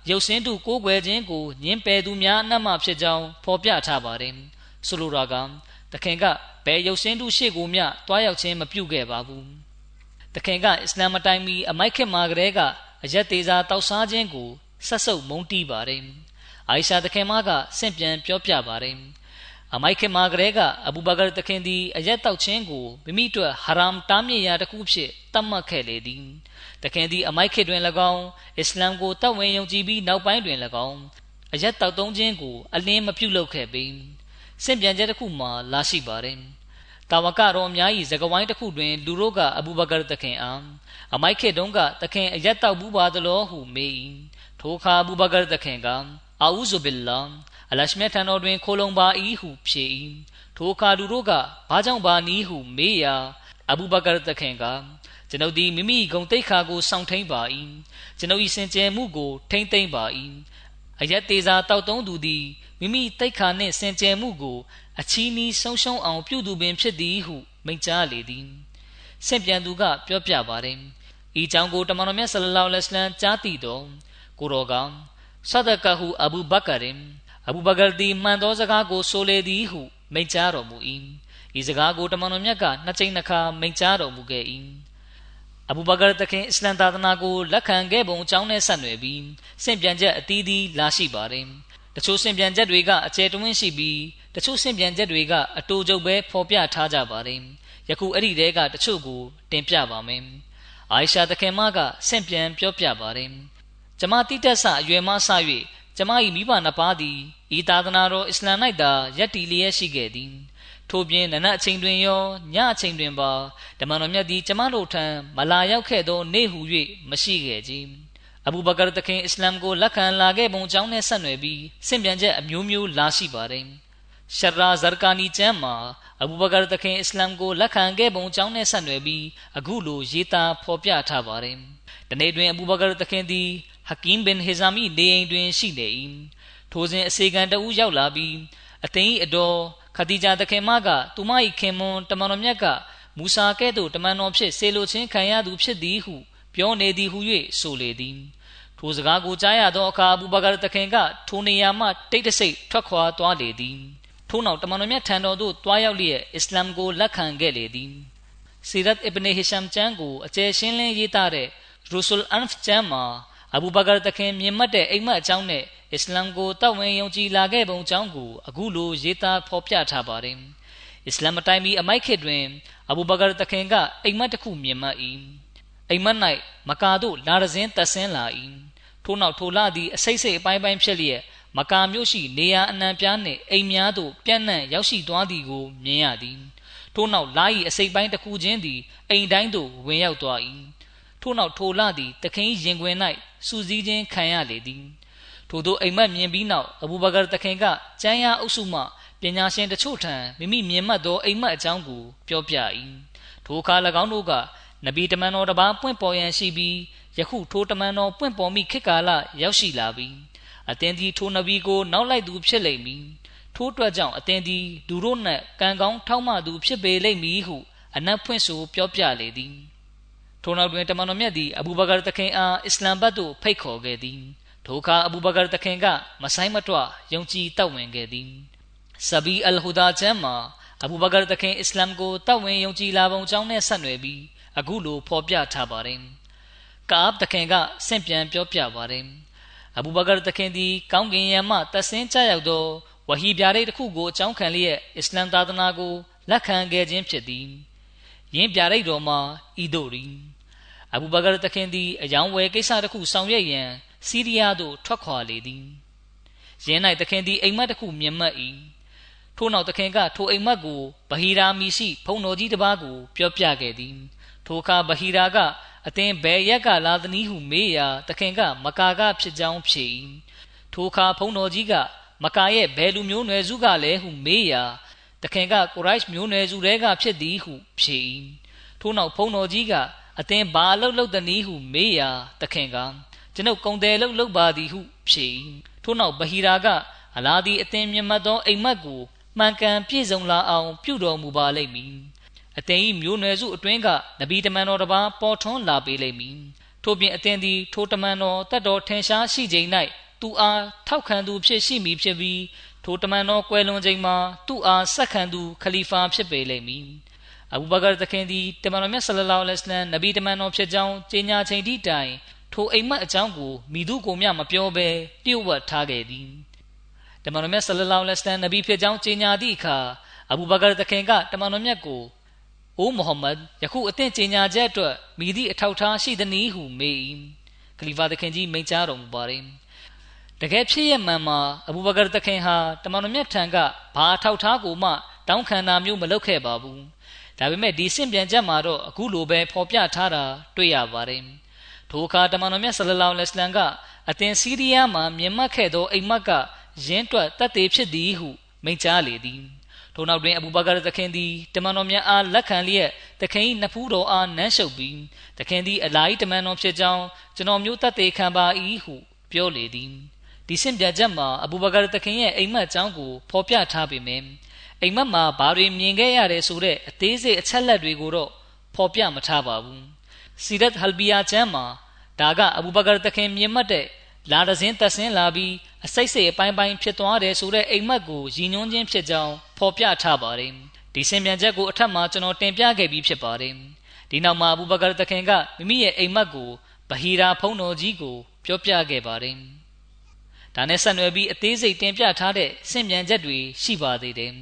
ရုပ်စင်းတူကိုးကွယ်ခြင်းကိုညှင်းပယ်သူများအနက်မှဖြစ်ကြောင်းဖော်ပြထားပါတယ်ဆိုလိုတာကသခင်ကဘယ်ရုပ်စင်းတူရှေ့ကိုမျှတွားရောက်ခြင်းမပြုခဲ့ပါဘူးသခင်ကအစ္စလာမ်အတိုင်းမီအမိုက်ခေတ်မှာကလေးက အယက်သေးစာတောက်စားခြင်းကိုဆက်ဆုပ်မုန်းတီးပါတယ်အိုင်ရှာသခင်မကဆင့်ပြန်ပြောပြပါတယ်အမိုက်ခေမာကလေးကအဘူဘကာတခင်သည်အရက်တောက်ခြင်းကိုမိမိတို့ဟာရမ်တားမြစ်ရာတစ်ခုဖြစ်သတ်မှတ်ခဲ့လေသည်တခင်သည်အမိုက်ခေတွင်၎င်းအစ္စလမ်ကိုတောက်ဝင်ယုံကြည်ပြီးနောက်ပိုင်းတွင်၎င်းအရက်တောက်သုံးခြင်းကိုအလင်းမပြုလုပ်ခဲ့ပေစင့်ပြန်ချက်တစ်ခုမှာလာရှိပါတယ် တာဝကတော်အများ၏ဇဂဝိုင်းတစ်ခုတွင်လူတို့ကအဘူဘကာတခင်အားအမိုက်ခေတုံးကတခင်အရက်တောက်ဘူးပါသလိုဟုမေး၏ထိုအခါအဘူဘကာတခင်ကအာဥဇူဘီလာအလရှမြတ်ထံတော်တွင်ခိုလုံပါ၏ဟုဖြေ၏ထိုအခါလူတို့ကဘာကြောင့်ပါနည်းဟုမေးရာအဘူဘကာတခင်ကကျွန်ုပ်သည်မိမိဂုံတိတ်ခါကိုစောင့်ထိန်ပါ၏ကျွန်ုပ်၏စင်ကြယ်မှုကိုထိမ့်သိမ့်ပါ၏အယက်သေးစာတောက်သုံးသူသည်မိမိတိတ်ခါနှင့်စင်ကြယ်မှုကို အချီးနီးဆုံးရှုံးအောင်ပြုသူပင်ဖြစ်သည်ဟုမိန့်ကြားလေသည်ဆင့်ပြန်သူကပြောပြပါတယ်ဤကြောင့်ကိုတမန်တော်မြတ်ဆလလောလဟ်အလัยဟိဝါစလမ်ကြားသိတော့ကိုရောကဆဒကဟူအဘူဘကာရင်အဘူဘကာသည်မှန်သောစကားကိုဆိုလေသည်ဟုမိန့်ကြားတော်မူ၏ဤစကားကိုတမန်တော်မြတ်ကနှစ်ကြိမ်နှစ်ခါမိန့်ကြားတော်မူခဲ့၏အဘူဘကာတခင်အစ္စလမ်သာသနာကိုလက်ခံခဲ့ပုံအကြောင်းနဲ့ဆက်နွယ်ပြီးစင့်ပြန်ချက်အသီးသီးလာရှိပါတယ် တချို့စင့်ပြန်ချက်တွေကအကျယ်တွင်းရှိပြီးတချို့စင့်ပြန်ချက်တွေကအတူကျုပ်ပဲဖော်ပြထားကြပါတယ်ယခုအဲ့ဒီတဲကတချို့ကိုတင်ပြပါမယ်အိုင်ရှာတခင်မကစင့်ပြန်ပြောပြပါတယ်ကျမတိတက်ဆအရွယ်မှဆ၍ကျမ၏မိဘနှစ်ပါးသည်ဤသာသနာတော်အစ္စလမ်၌သာယက်တီလျက်ရှိခဲ့သည်ထို့ပြင်နနက်အချိန်တွင်ရောညအချိန်တွင်ပါဓမ္မတော်မြတ်သည်ကျမတို့ထံမလာရောက်ခဲ့သောနေ့ဟု၍မရှိခဲ့ကြ အဘူဘကာတခင်အစ္စလမ်ကိုလက်ခံလာခဲ့ပုံကြောင်းနဲ့ဆက်နွယ်ပြီးစင့်ပြန်ချက်အမျိုးမျိုးလာရှိပါတယ်ရှရာဇာကာနီကျမ်းမှာအဘူဘကာတခင်အစ္စလမ်ကိုလက်ခံခဲ့ပုံကြောင်းနဲ့ဆက်နွယ်ပြီးအခုလိုရေးသားဖော်ပြထားပါတယ်။ဒီနေ့တွင်အဘူဘကာတခင်သည်ဟကင်ဘင်ဟီဇာမီနေအိမ်တွင်ရှိနေ၏ထိုစဉ်အစေခံတဦးရောက်လာပြီးအသိအတော်ခဒီဂျာတခင်မကသူမ၏ခင်မွန်တမန်တော်မြတ်ကမူဆာကဲ့သို့တမန်တော်ဖြစ်ဆေလိုချင်းခံရသူဖြစ်သည်ဟု ပြောနေသည်ဟု၍ဆိုလေသည် ထိုစကားကိုကြားရသောအခါအဘူဘကာတခင်ကထိုနေရာမှတိတ်တဆိတ်ထွက်ခွာသွားလေသည်ထို့နောက်တမန်တော်မြတ်ထံတော်သို့တွားရောက်လျက်အစ္စလာမ်ကိုလက်ခံခဲ့လေသည်စီရတ်အစ်ဘနေဟီရှမ်ချန်ကိုအကျယ်ရှင်းလင်းရေးသားတဲ့ရူဆူလ်အန်ဖ်ချန်မှာအဘူဘကာတခင်မြင်မှတ်တဲ့အိမ်မက်အကြောင်းနဲ့အစ္စလာမ်ကိုတောက်ဝင်ယုံကြည်လာခဲ့ပုံအကြောင်းကိုအခုလိုရေးသားဖော်ပြထားပါတယ်။အစ္စလာမ်အတိုင်းပြီးအမိုက်ခေတ်တွင်အဘူဘကာတခင်ကအိမ်မက်တစ်ခုမြင်မှတ်၏။အိမ်မက်၌မကာတို့လာရစင်းတက်ဆင်းလာ၏။ ထို့နောက်ထိုလသည်အစိတ်စိတ်အပိုင်းပိုင်းဖြစ်လျက်မကာမြို့ရှိနေရာအနှံပြားနှင့်အိမ်များသို့ပြန့်နှံ့ရောက်ရှိသွားသည်ကိုမြင်ရသည်။ထို့နောက်လာ၏အစိတ်ပိုင်းတစ်ခုချင်းသည်အိမ်တိုင်းသို့ဝင်ရောက်သွား၏ထို့နောက်ထိုလသည်တခင်ရင်ခွင်၌စူစည်းခြင်းခံရလေသည်ထို့သောအိမ်မက်မြင်ပြီးနောက်အဘူဘကာတခင်ကကျမ်းရာအုပ်စုမှပညာရှင်တချို့ထံမိမိမြင်မှတ်သောအိမ်မက်အကြောင်းကိုပြောပြ၏ထိုအခါ၎င်းတို့ကနဗီတမန်တော်တစ်ပါးပွင့်ပေါ်ရန်ရှိပြီး ယခုထိုတမန်တော်ပွင့်ပေါ်မိခေတ်ကာလရောက်ရှိလာပြီအသင်သည်ထိုနဗီကိုနောက်လိုက်သူဖြစ်လိမ့်မည်ထို့အတွက်ကြောင့်အသင်သည်လူတို့နှင့်ကံကောင်းထောက်မှသူဖြစ်ပေလိမ့်မည်ဟုအနက်ဖွင့်ဆိုပြောပြလေသည်ထိုနောက်တွင်တမန်တော်မြတ်သည်အဘူဘကာတခင်အားအစ္စလမ်ဘတ်သို့ဖိတ်ခေါ်ခဲ့သည်ထိုအခါအဘူဘကာတခင်ကမဆိုင်မတွယုံကြည်တောက်ဝင်ခဲ့သည်ဆဘီအလ်ဟူဒါကျမ်းမှာအဘူဘကာတခင်အစ္စလမ်ကိုတောက်ဝင်ယုံကြည်လာပုံကြောင်းနဲ့ဆက်နွယ်ပြီးအခုလိုဖော်ပြထားပါတယ် ကာဘ်တခင်ကဆင့်ပြန်ပြောပြပါတယ်အဘူဘကာတခင်သည်ကောင်းကင်ယံမှတဆင်းကြရောက်သောဝဟီပြားလေးတစ်ခုကိုအကြောင်းခံလျက်အစ္စလမ်သာသနာကိုလက်ခံခဲ့ခြင်းဖြစ်သည်ယင်းပြားရိတ်တော်မှာဤသို့ရီအဘူဘကာတခင်သည်အယောင်ဝယ်ကိစ္စတစ်ခုဆောင်ရွက်ရန်စီးရီးယားသို့ထွက်ခွာလေသည်ယင်း၌တခင်သည်အိမ်မက်တစ်ခုမြင်မှတ်၏ထို့နောက်တခင်ကထိုအိမ်မက်ကိုဗဟီရာမီရှိ ဖုံတော်ကြီးတစ်ပါးကိုပြောပြခဲ့သည်ထိုအခါဗဟီရာက အသင်ဘယ်ရက်ကလာသနည်းဟုမေးရာတခင်က မကာကဖြစ်ကြောင်းဖြေ၏ထိုအခါဖုံတော်ကြီးက မကာရဲ့ဘယ်လူမျိုးနွယ်စုကလဲဟုမေးရာတခင်ကကိုရိုက်မျိုးနွယ်စုတွေကဖြစ်သည်ဟုဖြေ၏ထို့နောက်ဖုံတော်ကြီးကအသင်ဘာအလုပ်လုပ်သနည်းဟုမေးရာတခင်ကကျွန်ုပ်ကုံတယ်လုပ်လုပ်ပါသည်ဟုဖြေ၏ထို့နောက်ဗဟီရာကအလာဒီအသင်မြတ်သောအိမ်မက်ကိုမှန်ကန်ပြည့်စုံလာအောင် ပြုတော်မူပါလိမ့်မည် အသင်၏မျိုးနွယ်စုအတွင်းကနဗီတမန်တော်တစ်ပါးပေါ်ထွန်းလာပေလိမ့်မည်ထို့ပြင်အသင်သည်ထိုတမန်တော်တတ်တော်ထင်ရှားရှိချိန်၌သူအားထောက်ခံသူဖြစ်ရှိမည်ဖြစ်ပြီးထိုတမန်တော်ကွယ်လွန်ချိန်မှာသူ့အားဆက်ခံသူခလီဖာဖြစ်ပေလိမ့်မည်အဘူဘကာသခင်သည်တမန်တော်မြတ်ဆလလောလဟ်အလัยဟ်နဗီတမန်တော်ဖြစ်ကြောင်းကြေညာချိန်ထိတိုင်ထိုအိမ်မက်အကြောင်းကိုမိသူကိုမျှမပြောဘဲတည်ဝတ်ထားခဲ့သည်တမန်တော်မြတ်ဆလလောလဟ်အလัยဟ်နဗီဖြစ်ကြောင်းကြေညာသည့်အခါအဘူဘကာသခင်ကတမန်တော်မြတ်ကို အိုးမုဟမ္မဒ်ယခုအသင့်ကြေညာချက်အတွက်မိသည့်အထောက်ထားရှိသနည်းဟုမေး၏ခလီဖာသခင်ကြီးမိန့်ကြားတော်မူပါသည်တကယ်ဖြစ်ရမှန်မှာအဘူဘကာသခင်ဟာတမန်တော်မြတ်ထံကဘာထောက်ထားကိုမှတောင်းခံတာမျိုးမလုပ်ခဲ့ပါဘူးဒါပေမဲ့ဒီစင့်ပြန်ချက်မှာတော့အခုလိုပဲဖော်ပြထားတာတွေ့ရပါတယ်ထိုအခါတမန်တော်မြတ်ဆလလောလဟ်အလัยဟ်ကအသင်စီးရီးယားမှာမြင်မှတ်ခဲ့သောအိမ်မက်ကရင်းတွက်တတ်သေးဖြစ်သည်ဟုမိန့်ကြားလေသည် ထို့နောက်တွင်အဘူဘကာသခင်သည်တမန်တော်မြတ်အားလက်ခံလျက်သခင်၏နဖူးတော်အားနမ်းရှုပ်ပြီးသခင်သည်အလာ၏တမန်တော်ဖြစ်ကြောင်းကျွန်တော်မျိုးတတ်သေးခံပါ၏ဟုပြောလေသည်ဒီစင်ပြချက်မှာအဘူဘကာသခင်ရဲ့အိမ်မက်အကြောင်းကိုဖော်ပြထားပေမယ့်အိမ်မက်မှာဘာတွေမြင်ခဲ့ရတယ်ဆိုတဲ့အသေးစိတ်အချက်လက်တွေကိုတော့ဖော်ပြမထားပါဘူးစီရတ်ဟလ်ဘီယာကျမ်းမှာဒါကအဘူဘကာသခင်မြင်မှတ်တဲ့လာဒဇင်းသက်ဆင်းလာပြီးအစိတ်စိတ်အပိုင်းပိုင်းဖြစ်သွားတယ်ဆိုတဲ့အိမ်မက်ကိုရည်ညွှန်းခြင်းဖြစ်ကြောင်း ဖော်ပြထားပါတယ်ဒီစင်ပြန်ချက်ကိုအထက်မှာကျွန်တော်တင်ပြခဲ့ပြီးဖြစ်ပါတယ်ဒီနောက်မှာအဘူဘကာသခင်ကမိမိရဲ့အိမ်မက်ကိုဗဟီရာဖုံးတော်ကြီးကိုပြောပြခဲ့ပါတယ်ဒါနဲ့ဆက်နွယ်ပြီးအသေးစိတ်တင်ပြထားတဲ့စင်ပြန်ချက်တွေရှိပါသေးတယ်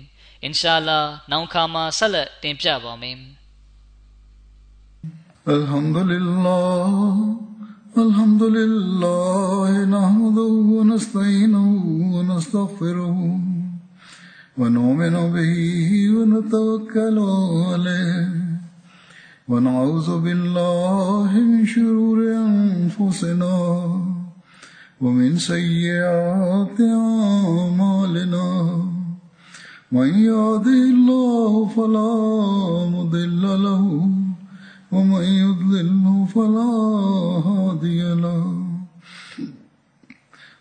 အင်ရှာလာနောက်ခါမှာဆက်လက်တင်ပြပါမယ် الحمد لله الحمد لله نحمده ونستعينه ونستغفره ونؤمن به ونتوكل عليه. ونعوذ بالله من شرور أنفسنا ومن سيئات أعمالنا. من يهده الله فلا مضل له ومن يضلله فلا هادي له.